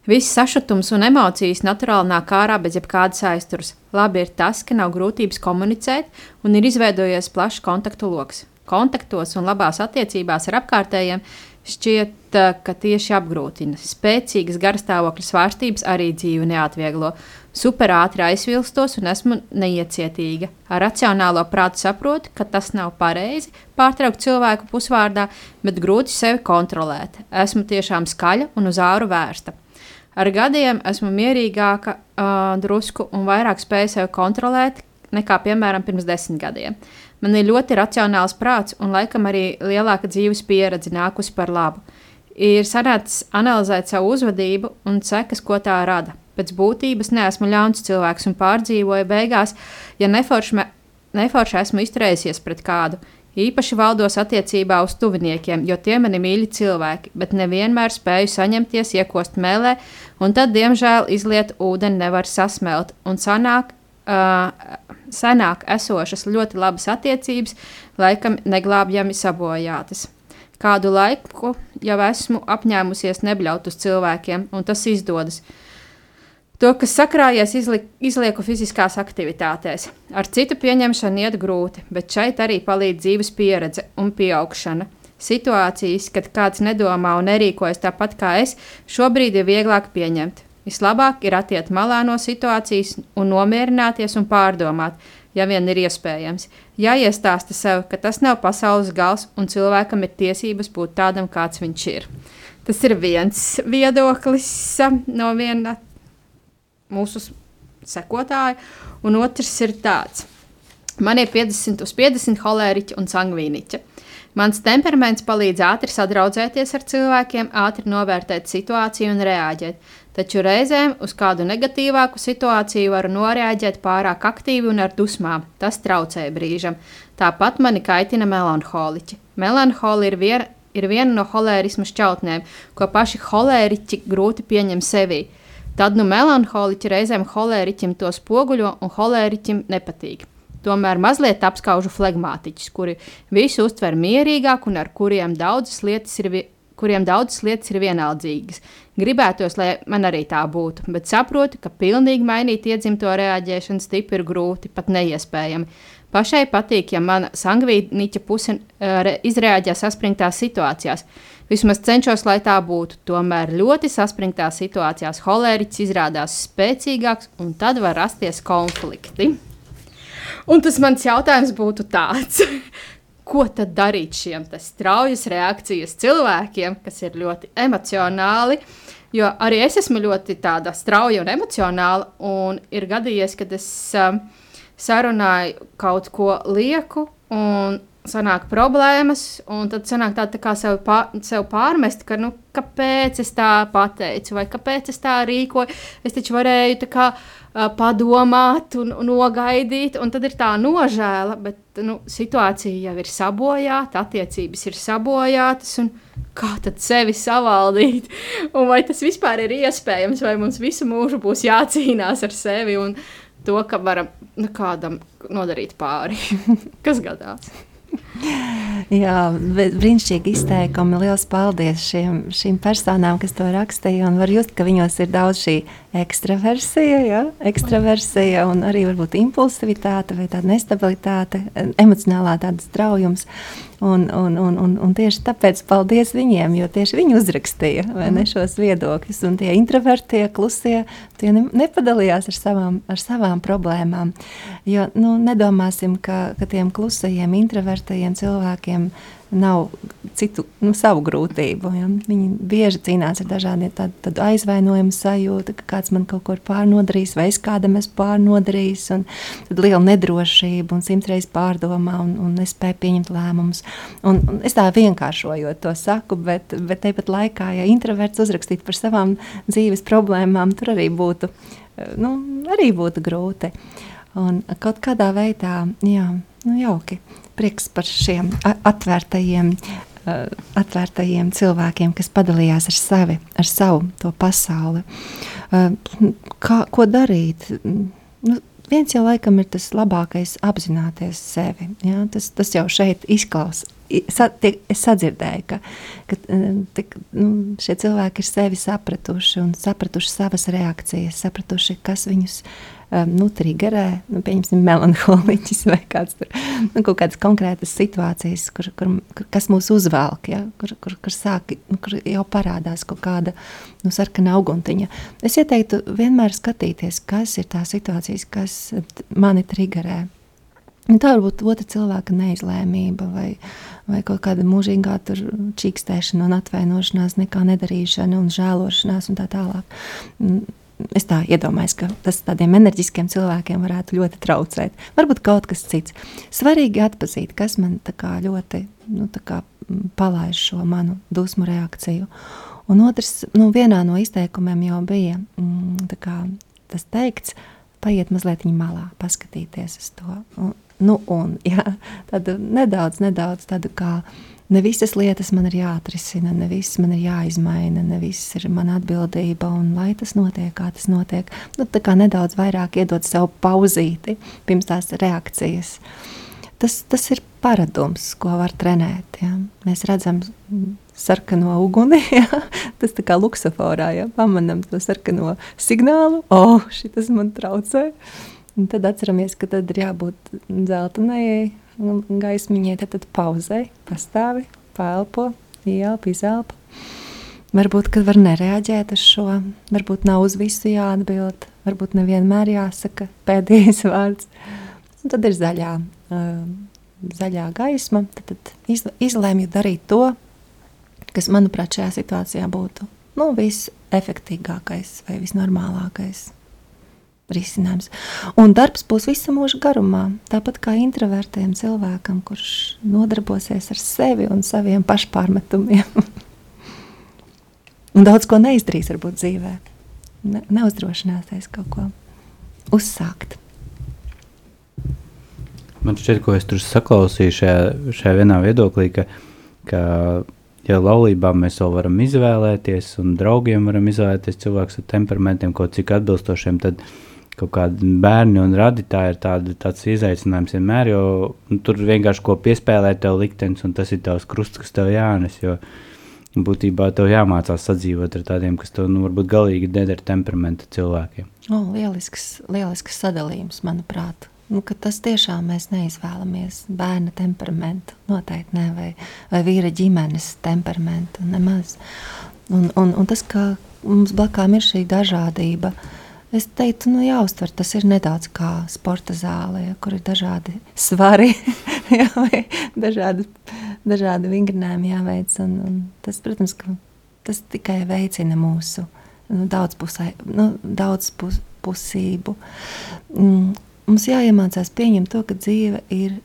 Viss sašutums un emocijas naturāli nāk ārā bez jebkādas aizturas. Labi ir tas, ka nav grūtības komunicēt un ir izveidojies plašs kontaktu lokus. Kontaktos un labās attiecībās ar apkārtējiem šķiet, ka tieši apgrūtina. Spēcīgas garstāvokļa svārstības arī dzīvi neatvieglo superātri aizvilstos un esmu neiecietīga. Ar racionālo prātu saprotu, ka tas nav pareizi pārtraukt cilvēku pusvārdā, bet grūti sevi kontrolēt. Esmu tiešām skaļa un uz āru vērsta. Ar gadiem esmu mierīgāka, uh, drusku un vairāk spēju sevi kontrolēt nekā, piemēram, pirms desmit gadiem. Man ir ļoti racionāls prāts un laikam arī lielāka dzīves pieredze nākusi par labu. Ir sanācis analizēt savu uzvedību un sekas, ko tā rada pēc būtības neesmu ļauns cilvēks un pārdzīvoju beigās, ja neforši, neforši esmu izturējusies pret kādu. Īpaši valdos attiecībā uz tuviniekiem, jo tie mani mīļi cilvēki, bet nevienmēr spēju saņemties, iekost mēlē, un tad, diemžēl, izliet ūdeni nevar sasmelt. Un sanāk, senāk esošas ļoti labas attiecības, laikam neglābjami sabojātas. Kādu laiku jau esmu apņēmusies nebļaut uz cilvēkiem, un tas izdodas. To, kas sakrājies, izli, izlieku fiziskās aktivitātēs. Ar citu pieņemšanu iet grūti, bet šeit arī palīdz dzīves pieredze un pieaugšana. Situācijas, kad kāds nedomā un nerīkojas tāpat kā es, šobrīd ir vieglāk pieņemt. Vislabāk ir atiet malā no situācijas un nomierināties un pārdomāt, ja vien ir iespējams. Jāiestāsta sev, ka tas nav pasaules gals un cilvēkam ir tiesības būt tādam, kāds viņš ir. Tas ir viens viedoklis no viena mūsu sekotāja, un otrs ir tāds. Man ir 50 uz 50 holēriķi un sangvīniķi. Mans temperaments palīdz ātri sadraudzēties ar cilvēkiem, ātri novērtēt situāciju un reaģēt. Taču reizēm uz kādu negatīvāku situāciju varu noreaģēt pārāk aktīvi un ar dusmām. Tas traucē brīžam. Tāpat mani kaitina melanholiķi. Melanholija ir, vien, ir viena no holērisma šķautnēm, ko paši holēriķi grūti pieņem sevī. Tad nu melanholiķi reizēm holēriķim to spoguļo un holēriķim nepatīk. Tomēr mazliet apskaužu flegmātiķus, kuri visu uztver mierīgāk un ar kuriem daudzas lietas ir, kuriem daudzas lietas ir vienaldzīgas. Gribētos, lai man arī tā būtu, bet saprotu, ka pilnīgi mainīt iedzimto reaģēšanas tipu ir grūti, pat neiespējami. Pašai patīk, ja mana sangvīniķa puse uh, izrēģē saspringtās situācijās. Vismaz cenšos, lai tā būtu. Tomēr ļoti saspringtās situācijās holēriķis izrādās spēcīgāks, un tad var rasties konflikti. Un tas mans jautājums būtu tāds. Ko tad darīt šiem straujas reakcijas cilvēkiem, kas ir ļoti emocionāli? Jo arī es esmu ļoti strauja un emocionāla, un ir gadījies, kad es um, sarunāju kaut ko lieku, un sanāk problēmas, un tad sanāk tā, tā kā sev, pār, sev pārmest, ka, nu, kāpēc es tā pateicu, vai kāpēc es tā rīkoju. Es taču varēju tā kā padomāt un, un nogaidīt, un tad ir tā nožēla, bet nu, situācija jau ir sabojāta, attiecības ir sabojātas, un kā tad sevi savaldīt? Un vai tas vispār ir iespējams, vai mums visu mūžu būs jācīnās ar sevi un to, ka varam nu, kādam nodarīt pāri, kas gadās. Jā, brīnišķīgi izteikumi. Lielas paldies šiem, šīm personām, kas to rakstīja. Var just, ka viņos ir daudz šī ekstraversija, ja? ekstraversija un arī varbūt impulsivitāte vai tāda nestabilitāte, emocionālā tāda straujums. Un, un, un, un, un tieši tāpēc paldies viņiem, jo tieši viņi uzrakstīja ne, mhm. šos viedokļus. Un tie introvertie, klusie, tie ne, nepadalījās ar savām, ar savām problēmām. Jo nu, nedomāsim, ka, ka tiem klusajiem, introvertajiem cilvēkiem nav citu nu, savu grūtību. Ja? Viņi bieži cīnās ar dažādiem tādu aizvainojumu sajūtu, ka kāds man kaut ko ir pārnodarījis, vai es kādam esmu pārnodarījis. Tad liela nedrošība un simtreiz pārdomā un, un nespēja pieņemt lēmumus. Un, un es tā vienkāršojot to saku, bet, bet tāpat laikā, ja introverts uzrakstītu par savām dzīves problēmām, tur arī būtu, nu, arī būtu grūti. Un kaut kādā veidā, jā, nu, jauki prieks par šiem atvērtajiem, atvērtajiem cilvēkiem, kas padalījās ar sevi, ar savu to pasauli. Kā, ko darīt? Nu, viens jau laikam ir tas labākais apzināties sevi. Ja? Tas, tas jau šeit izklausās. Es sadzirdēju, ka, ka tik, nu, šie cilvēki ir sevi sapratuši un sapratuši savas reakcijas, sapratuši, kas viņus nu, triggerē, nu, pieņemsim, melanholiķis vai kāds tur, nu, kaut kādas konkrētas situācijas, kur, kur, kur, kas mūs uzvelk, ja, kur, kur, kur, sāk, nu, kur jau parādās kaut kāda nu, sarkana auguntiņa. Es ieteiktu vienmēr skatīties, kas ir tā situācijas, kas mani triggerē. Un tā var būt otra cilvēka neizlēmība vai, vai kaut kāda mūžīgā čīkstēšana un atvainošanās, nekā nedarīšana un žēlošanās un tā tālāk es tā iedomājos, ka tas tādiem enerģiskiem cilvēkiem varētu ļoti traucēt. Varbūt kaut kas cits. Svarīgi atzīt, kas man ļoti nu, palaiž šo manu dusmu reakciju. Un otrs, nu, vienā no izteikumiem jau bija mm, kā, tas teikts, paiet mazliet malā, paskatīties uz to. Un, nu, un, jā, tādu nedaudz, nedaudz tādu kā ne visas lietas man ir jāatrisina, ne viss man ir jāizmaina, ne viss ir mana atbildība. Un lai tas notiek, kā tas notiek, nu, tā kā nedaudz vairāk iedot sev pauzīti pirms tās reakcijas. Tas, tas ir paradums, ko var trenēt. Ja? Mēs redzam sarkano uguni, ja? tas tā kā luksusforā, ja pamanām to sarkano signālu, oh, šis man traucē. Un tad atceramies, ka tad ir jābūt dzeltenai gaismiņai, tad, tad pauzē, pastāvi, pelpo, ielpa, izelpa. Varbūt, ka var nereaģēt uz šo, varbūt nav uz visu jāatbild, varbūt nevienmēr jāsaka pēdējais vārds. un tad ir zaļā, zaļā gaisma. Tad, tad izlēmju darīt to, kas, manuprāt, šajā situācijā būtu nu, visefektīgākais vai visnormālākais risinājums. Un darbs būs visu mūžu garumā. Tāpat kā introvertiem cilvēkam, kurš nodarbosies ar sevi un saviem pašpārmetumiem. un daudz ko neizdarīs, varbūt dzīvē. Ne, neuzdrošināsies kaut ko uzsākt. Man šķiet, ko es tur saklausīju šajā, šajā vienā viedoklī, ka, ka ja laulībā mēs vēl varam izvēlēties, un draugiem varam izvēlēties cilvēkus ar temperamentiem, ko cik atbilstošiem, tad kaut kādi bērni un radītāji ir tādi, tāds izaicinājums vienmēr, jo nu, tur vienkārši ko piespēlēt tev liktenis, un tas ir tavs krusts, kas tev jānes, jo būtībā tev jāmācās sadzīvot ar tādiem, kas tev, nu, varbūt galīgi deder temperamenta cilvēkiem. O, lielisks, lielisks sadalījums, manuprāt. Nu, tas tiešām mēs neizvēlamies bērna temperamentu, noteikti ne, vai, vai vīra ģimenes temperamentu, nemaz. Un, un, un tas, ka mums blakām ir šī dažādība, uh, Es teiktu, nu, jāuztver tas ir nedaudz kā sporta zāle, ja, kur ir dažādi svari, ja, vai dažādi, dažādi vingrinājumi jāveic. Un, un tas, protams, ka tas tikai veicina mūsu nu, daudzpusē, nu, daudzpusību. Mm, mums jāiemācās pieņemt to, ka dzīve ir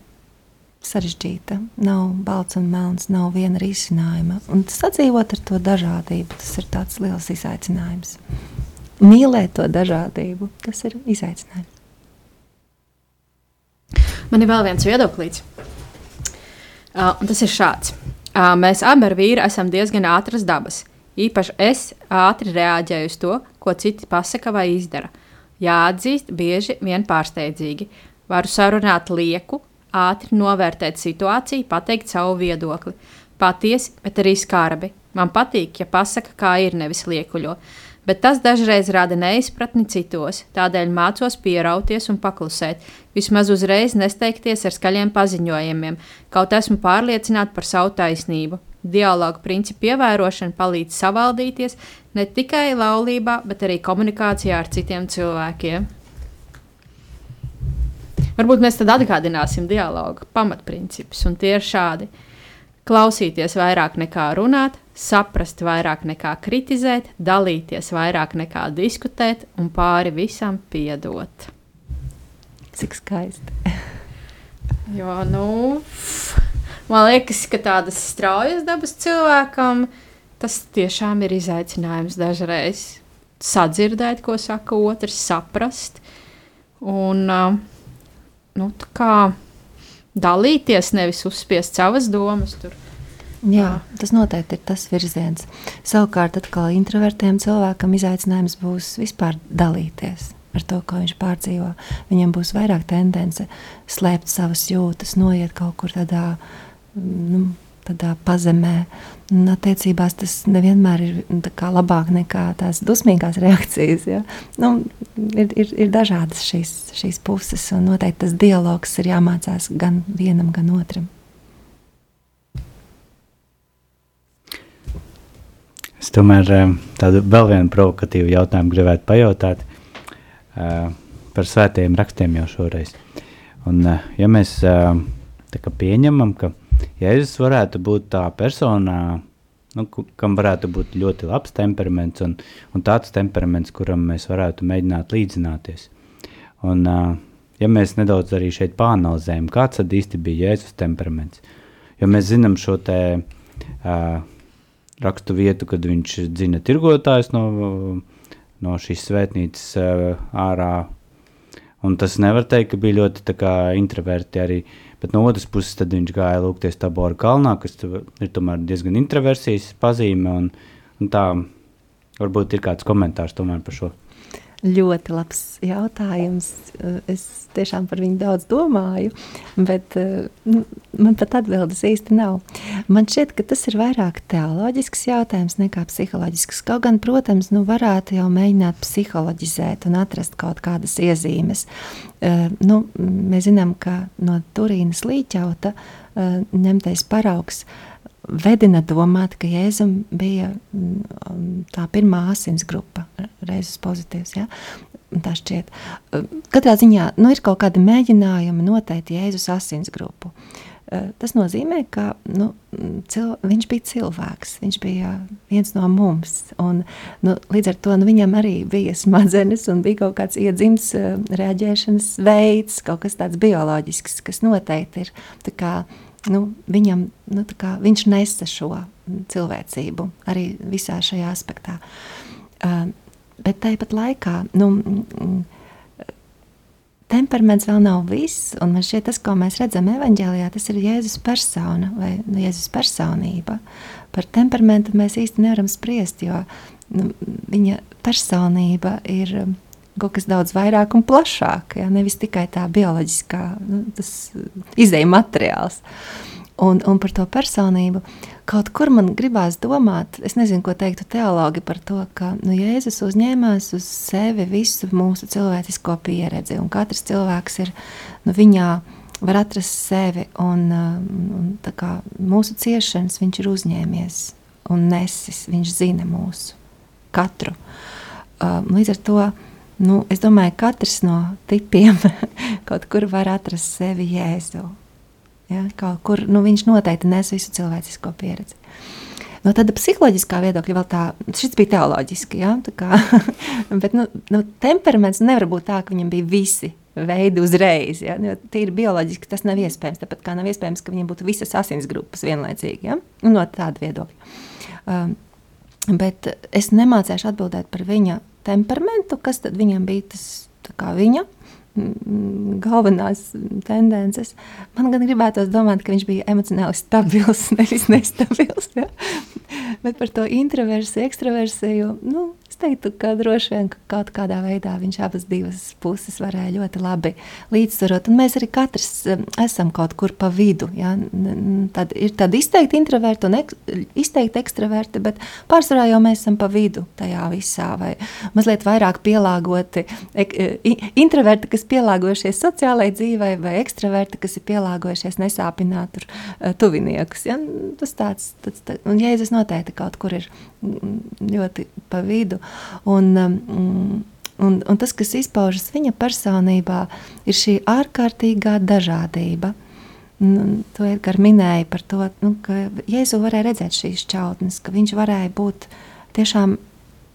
sarežģīta. Nav balts un melns, nav viena risinājuma. Un sadzīvot ar to dažādību, tas ir tāds liels izaicinājums mīlēt to dažādību. Tas ir izaicinājums. Man ir vēl viens viedoklis. Uh, tas ir šāds. Uh, mēs abi ar vīru esam diezgan ātras dabas. Īpaši es ātri reaģēju uz to, ko citi pasaka vai izdara. Jāatzīst, bieži vien pārsteidzīgi. Varu sarunāt lieku, ātri novērtēt situāciju, pateikt savu viedokli. Patiesi, bet arī skarbi. Man patīk, ja pasaka, kā ir, nevis liekuļo. Uh, bet tas dažreiz rada neizpratni citos, tādēļ mācos pierauties un paklusēt, vismaz uzreiz nesteigties ar skaļiem paziņojumiem, kaut esmu pārliecināta par savu taisnību. Dialogu principu ievērošana palīdz savaldīties ne tikai laulībā, bet arī komunikācijā ar citiem cilvēkiem. Varbūt mēs tad atgādināsim dialogu pamatprincipus, un tie ir šādi: klausīties vairāk nekā runāt, saprast vairāk nekā kritizēt, dalīties vairāk nekā diskutēt un pāri visam piedot. Cik skaisti. jo, nu, man liekas, ka tādas straujas dabas cilvēkam tas tiešām ir izaicinājums dažreiz sadzirdēt, ko saka otrs, saprast un nu, kā dalīties, nevis uzspiest savas domas. Tur Jā, tas noteikti ir tas virziens. Savukārt, atkal introvertiem cilvēkam izaicinājums būs vispār dalīties ar to, ko viņš pārdzīvo. Viņam būs vairāk tendence slēpt savas jūtas, noiet kaut kur tādā, nu, tādā pazemē. Un attiecībās tas nevienmēr ir labāk nekā tās dusmīgās reakcijas. Ja? Nu, ir, ir, ir dažādas šīs, šīs puses, un noteikti tas dialogs ir jāmācās gan vienam, gan otram. Es tomēr eh, tādu vēl vienu provokatīvu jautājumu gribētu pajautāt uh, par svētajiem rakstiem jau šoreiz. Un, uh, ja mēs pieņemam, ka Jēzus varētu būt tā persona, nu, kam varētu būt ļoti labs temperaments un, un tāds temperaments, kuram mēs varētu mēģināt līdzināties. Un, ja mēs nedaudz arī šeit pāranalizējam, kāds tad īsti bija Jēzus temperaments, jo mēs zinām šo te uh, rakstu vietu, kad viņš dzina tirgotājs no, no šīs svētnīcas uh, ārā. Un tas nevar teikt, ka bija ļoti introverti arī. Bet no otras puses, tad viņš gāja lūgties Tabora kalnā, kas ir tomēr diezgan introversijas pazīme. Un, un tā varbūt ir kāds komentārs tomēr par šo. Ļoti labs jautājums. Es tiešām par viņu daudz domāju, bet nu, man pat atbildes īsti nav. Man šķiet, ka tas ir vairāk teoloģisks jautājums nekā psiholoģisks. Kaut gan, protams, nu, varētu jau mēģināt psiholoģizēt un atrast kaut kādas iezīmes. Uh, nu, mēs zinām, ka no Turīnas līķauta ņemtais paraugs uh, vedina domāt, ka Jēzum bija mm, tā pirmā asins grupa, reizes pozitīvs. Ja? tā šķiet. Katrā ziņā nu, ir kaut kādi mēģinājumi noteikt Jēzus asinsgrupu. Tas nozīmē, ka nu, cil, viņš bija cilvēks, viņš bija viens no mums. Un, nu, līdz ar to nu, viņam arī bija smadzenes un bija kaut kāds iedzimts reaģēšanas veids, kaut kas tāds bioloģisks, kas noteikti ir. Kā, nu, viņam, nu, kā, viņš nesa šo cilvēcību arī visā šajā aspektā. Uh, bet tāpat laikā nu, temperaments vēl nav viss. Un man šķiet, tas, ko mēs redzam evanģēlijā, tas ir Jēzus persona vai nu, Jēzus personība. Par temperamentu mēs īsti nevaram spriest, jo nu, viņa personība ir um, kaut kas daudz vairāk un plašāk. Ja? Nevis tikai tā bioloģiskā, nu, tas izēja materiāls. Un, un par to personību. Uh, Kaut kur man gribās domāt, es nezinu, ko teiktu teologi par to, ka nu, Jēzus uzņēmās uz sevi visu mūsu cilvēcisko pieredzi, un katrs cilvēks ir nu, viņā var atrast sevi, un, un kā, mūsu ciešanas viņš ir uzņēmies un nesis, viņš zina mūsu katru. Līdz ar to nu, es domāju, ka katrs no tipiem kaut kur var atrast sevi Jēzu. Ja, kur, nu, viņš noteikti nes visu cilvēcisko pieredzi. No tāda psiholoģiskā viedokļa vēl tā, šis bija teoloģiski, ja, tā kā, bet nu, nu, temperaments nevar būt tā, ka viņam bija visi veidi uzreiz. Ja? Jo tīri bioloģiski tas nav iespējams. Tāpat kā nav iespējams, ka viņiem būtu visas asinsgrupas vienlaicīgi. Ja? Nu, no tāda viedokļa. Um, bet es nemācīšu atbildēt par viņa temperamentu, kas tad viņam bija tas viņa galvenās tendences. Man gan gribētos domāt, ka viņš bija emocionāli stabils, nevis nestabils. Ja? Bet par to introversiju, ekstraversiju, nu, teiktu, ka droši vien ka kaut kādā veidā viņš abas divas puses varēja ļoti labi līdzsvarot. Un mēs arī katrs um, esam kaut kur pa vidu. Ja? Tad ir tādi izteikti introverti un ek, izteikti ekstraverti, bet pārsvarā jau mēs esam pa vidu tajā visā. Vai mazliet vairāk pielāgoti ek, introverti, kas pielāgojušies sociālajai dzīvei, vai ekstraverti, kas ir pielāgojušies nesāpināt tur uh, tuviniekus. Ja? Tas tāds, tāds, tāds, un Jēzus noteikti kaut kur ir ļoti pa vidu. Un, um, un, un tas, kas izpaužas viņa personībā, ir šī ārkārtīgā dažādība. Nu, to Edgars minēja par to, nu, ka Jēzu varēja redzēt šīs čautnes, ka viņš varēja būt tiešām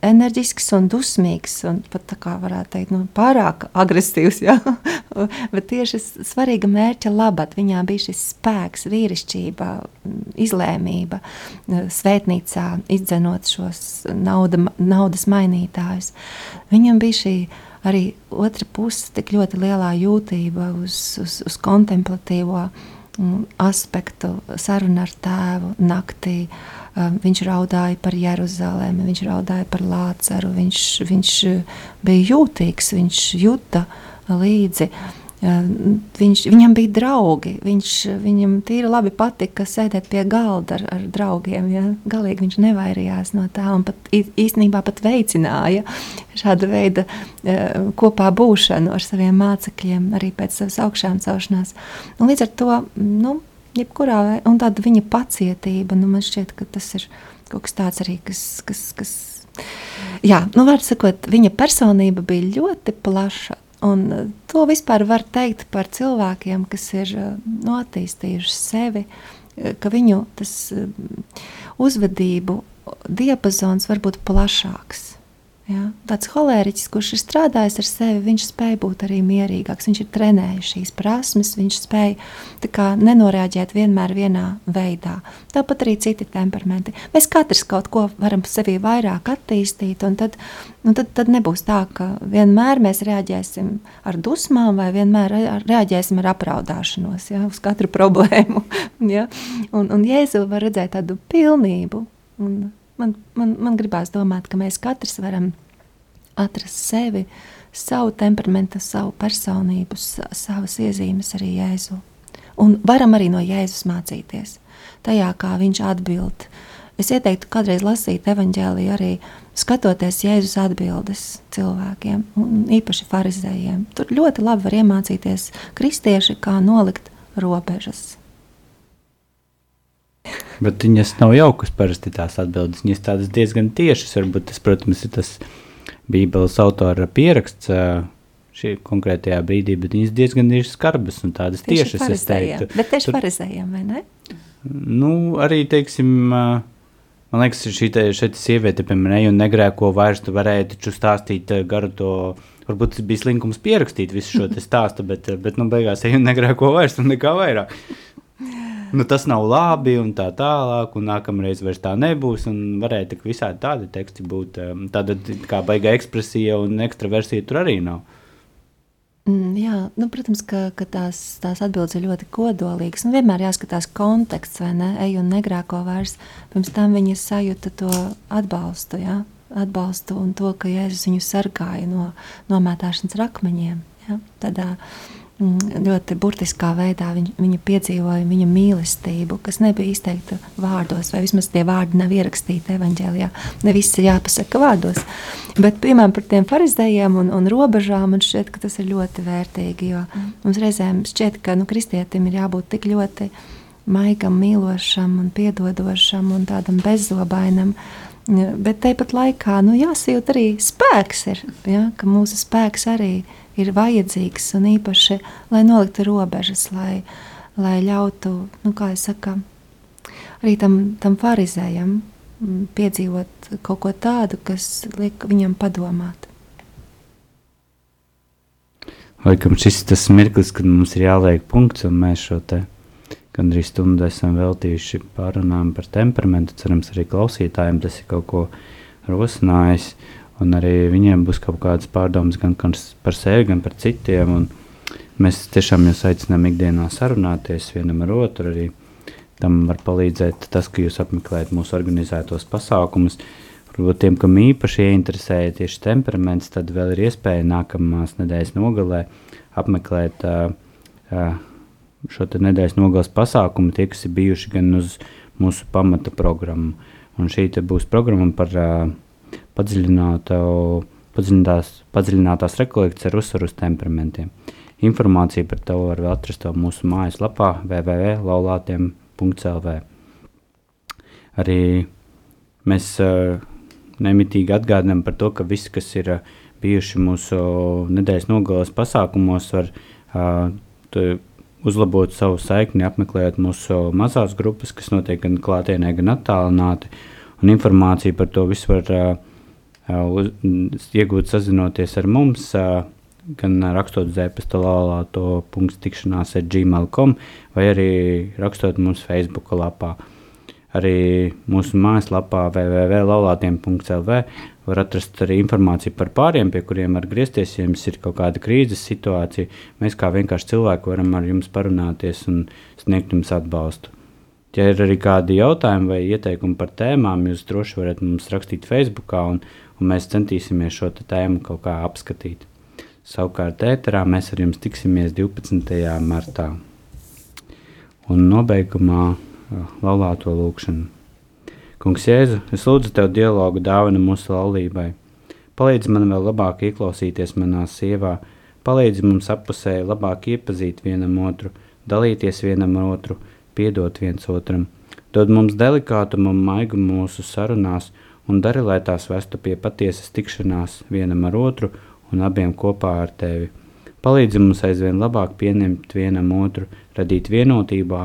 enerģisks un dusmīgs, un pat tā kā varētu teikt, nu, pārāk agresīvs. Ja? Bet tieši svarīga mērķa labad viņām bija šis spēks, vīrišķība, izlēmība, svētnīcā izdzenot šos nauda, naudas mainītājus. Viņam bija šī arī otra puse, tik ļoti lielā jūtība uz, uz, uz kontemplatīvo mm, aspektu, sarunu ar tēvu naktī. Uh, viņš raudāja par Jeruzalemi, viņš raudāja par Lāceru, viņš, viņš uh, bija jūtīgs, viņš juta līdzi. Um, viņš, viņam bija draugi. Viņš, viņam tīri labi patika sēdēt pie galda ar, ar draugiem. Ja? Galīgi viņš nevairījās no tā un pat, īstenībā pat veicināja šādu veidu uh, kopā būšanu ar saviem mācekļiem, arī pēc savas augšām celšanās. Un līdz ar to nu, jebkurā veidā, un tāda viņa pacietība, nu, man šķiet, ka tas ir kaut kas tāds arī, kas, kas, kas jā, nu, var sakot, viņa personība bija ļoti plaša, un uh, to vispār var teikt par cilvēkiem, kas ir uh, nu, attīstījuši sevi, uh, ka viņu tas uzvedību diapazons var būt plašāks. Ja? Tāds holēriķis, kurš ir strādājis ar sevi, viņš spēja būt arī mierīgāks. Viņš ir trenējis šīs prasmes, viņš spēja kā, nenorēģēt vienmēr vienā veidā. Tāpat arī citi temperamenti. Mēs katrs kaut ko varam sevi vairāk attīstīt, un tad, un tad, tad nebūs tā, ka vienmēr mēs reaģēsim ar dusmām vai vienmēr reaģēsim ar apraudāšanos ja? uz katru problēmu. ja? Un, un Jēzu var redzēt tādu pilnību. Un, man, man, man gribās domāt, ka mēs katrs varam atrast sevi, savu temperamentu, savu personību, savas iezīmes arī Jēzu. Un varam arī no Jēzus mācīties. Tajā, kā viņš atbild. Es ieteiktu kādreiz lasīt evaņģēliju arī skatoties Jēzus atbildes cilvēkiem, un īpaši farizējiem. Tur ļoti labi var iemācīties kristieši, kā nolikt robežas Bet viņas nav jaukas parasti tās atbildes. Viņas tādas diezgan tiešas. Varbūt tas, protams, ir tas Bībeles autora pieraksts šī konkrētajā brīdī, bet viņas diezgan ir skarbas un tādas tieši tiešas, es teiktu. Bet tieši Tur, pareizajām, vai ne? Nu, arī, teiksim, man liekas, šī šeit sieviete, piemēram, ne un negrēko vairs, tu varēji taču stāstīt garu to, varbūt tas bija slinkums pierakstīt visu šo te stāstu, bet, bet nu, beigās un negrēko vairs un nekā vairāk. Nu, tas nav labi, un tā tālāk, un nākamreiz vairs tā nebūs. Varēja tik visādi tādi teksti būt. Tāda kā baigā ekspresija un ekstraversija tur arī nav. Mm, jā, nu, protams, ka, ka tās, tās atbildes ir ļoti kodolīgas. Un vienmēr jāskatās konteksts, vai ne? Eju un negrēko vairs. Pirms tam viņa sajūta to atbalstu, jā? atbalstu un to, ka Jēzus viņu sargāja no nomētāšanas rakmeņiem. Ja? Tādā ļoti burtiskā veidā viņa, viņa piedzīvoja viņa mīlestību, kas nebija izteikta vārdos, vai vismaz tie vārdi nav ierakstīti evanģēlijā. Ne viss ir jāpasaka vārdos. Bet, piemēram, par tiem farizējiem un, un robežām man šķiet, ka tas ir ļoti vērtīgi, jo mm. mums reizēm šķiet, ka nu, kristietim ir jābūt tik ļoti maigam, mīlošam un piedodošam un tādam bezzobainam. Bet tāpat laikā nu, jāsajūt arī spēks, ir, ja, ka mūsu spēks arī ir ir vajadzīgs un īpaši, lai noliktu robežas, lai, lai ļautu, nu, kā jau saka, arī tam, tam farizējam mm, piedzīvot kaut ko tādu, kas liek viņam padomāt. Laikam šis ir tas mirklis, kad mums ir jāliek punkts, un mēs šo te gandrīz stundu esam veltījuši pārunām par temperamentu. Cerams, arī klausītājiem tas ir kaut ko rosinājis. Un arī viņiem būs kaut kādas pārdomas gan par sevi, gan par citiem. Mēs tiešām jūs aicinām ikdienā sarunāties vienam ar otru. Arī tam var palīdzēt tas, ka jūs apmeklējat mūsu organizētos pasākumus. Varbūt tiem, kam īpaši ieinteresēja tieši temperaments, tad vēl ir iespēja nākamās nedēļas nogalē apmeklēt uh, šo nedēļas nogales pasākumu, tie, kas ir bijuši gan uz mūsu pamata programmu. Un šī būs programma par uh, padziļinātās, padziļinātās rekolekcijas ar uzsvaru uz temperamentiem. Informāciju par to var atrast mūsu mājaslapā www.laulātiem.lv. Arī mēs uh, nemitīgi atgādinām par to, ka visi, kas ir uh, bijuši mūsu nedēļas nogalas pasākumos, var uh, uzlabot savu saikni, apmeklējot mūsu mazās grupas, kas notiek gan klātienē, gan attālināti. Un informāciju par to visu var uh, uz, iegūt sazinoties ar mums, gan rakstot uz e-pasta laulāto punktu tikšanās ar gmail.com vai arī rakstot mums Facebook lapā. Arī mūsu mājaslapā www.laulātiem.lv var atrast arī informāciju par pāriem, pie kuriem var griezties, ja jums ir kaut kāda krīzes situācija. Mēs kā vienkārši cilvēki varam ar jums parunāties un sniegt jums atbalstu. Ja ir arī kādi jautājumi vai ieteikumi par tēmām, jūs droši varat mums rakstīt Facebook un, un mēs centīsimies šo tēmu kaut kā apskatīt. Savukārt, ēterā mēs ar jums tiksimies 12. martā. Un nobeigumā laulāto lūkšanu. Kungs, Jēzu, es lūdzu tev dialogu dāvanu mūsu laulībai. Palīdzi man vēl labāk ieklausīties manā sievā, palīdzi mums apusēji labāk iepazīt vienam otru, dalīties vienam otru, piedot viens otram. Dod mums delikātumu un maigumu mūsu sarunās, un dari, lai tās vestu pie patiesas tikšanās vienam ar otru un abiem kopā ar tevi. Palīdzi mums aizvien labāk pieņemt vienam otru, radīt vienotībā,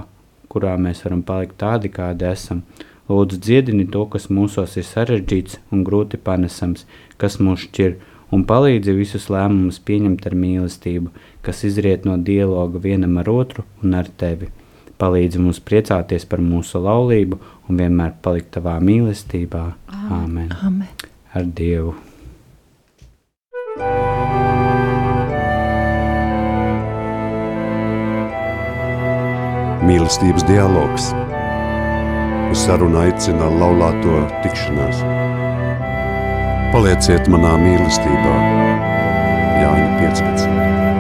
kurā mēs varam palikt tādi, kādi esam. Lūdzu, dziedini to, kas mūsos ir sarežģīts un grūti panesams, kas mūs šķir, un palīdzi visus lēmumus pieņemt ar mīlestību, kas izriet no dialoga vienam ar otru un ar tevi. Palīdzi mums priecāties par mūsu laulību un vienmēr palikt tavā mīlestībā. Āmen. Amen. Ar Dievu. Mīlestības dialogs. Uz sarunu aicina laulāto tikšanās. Palieciet manā mīlestībā, Jāņa 15.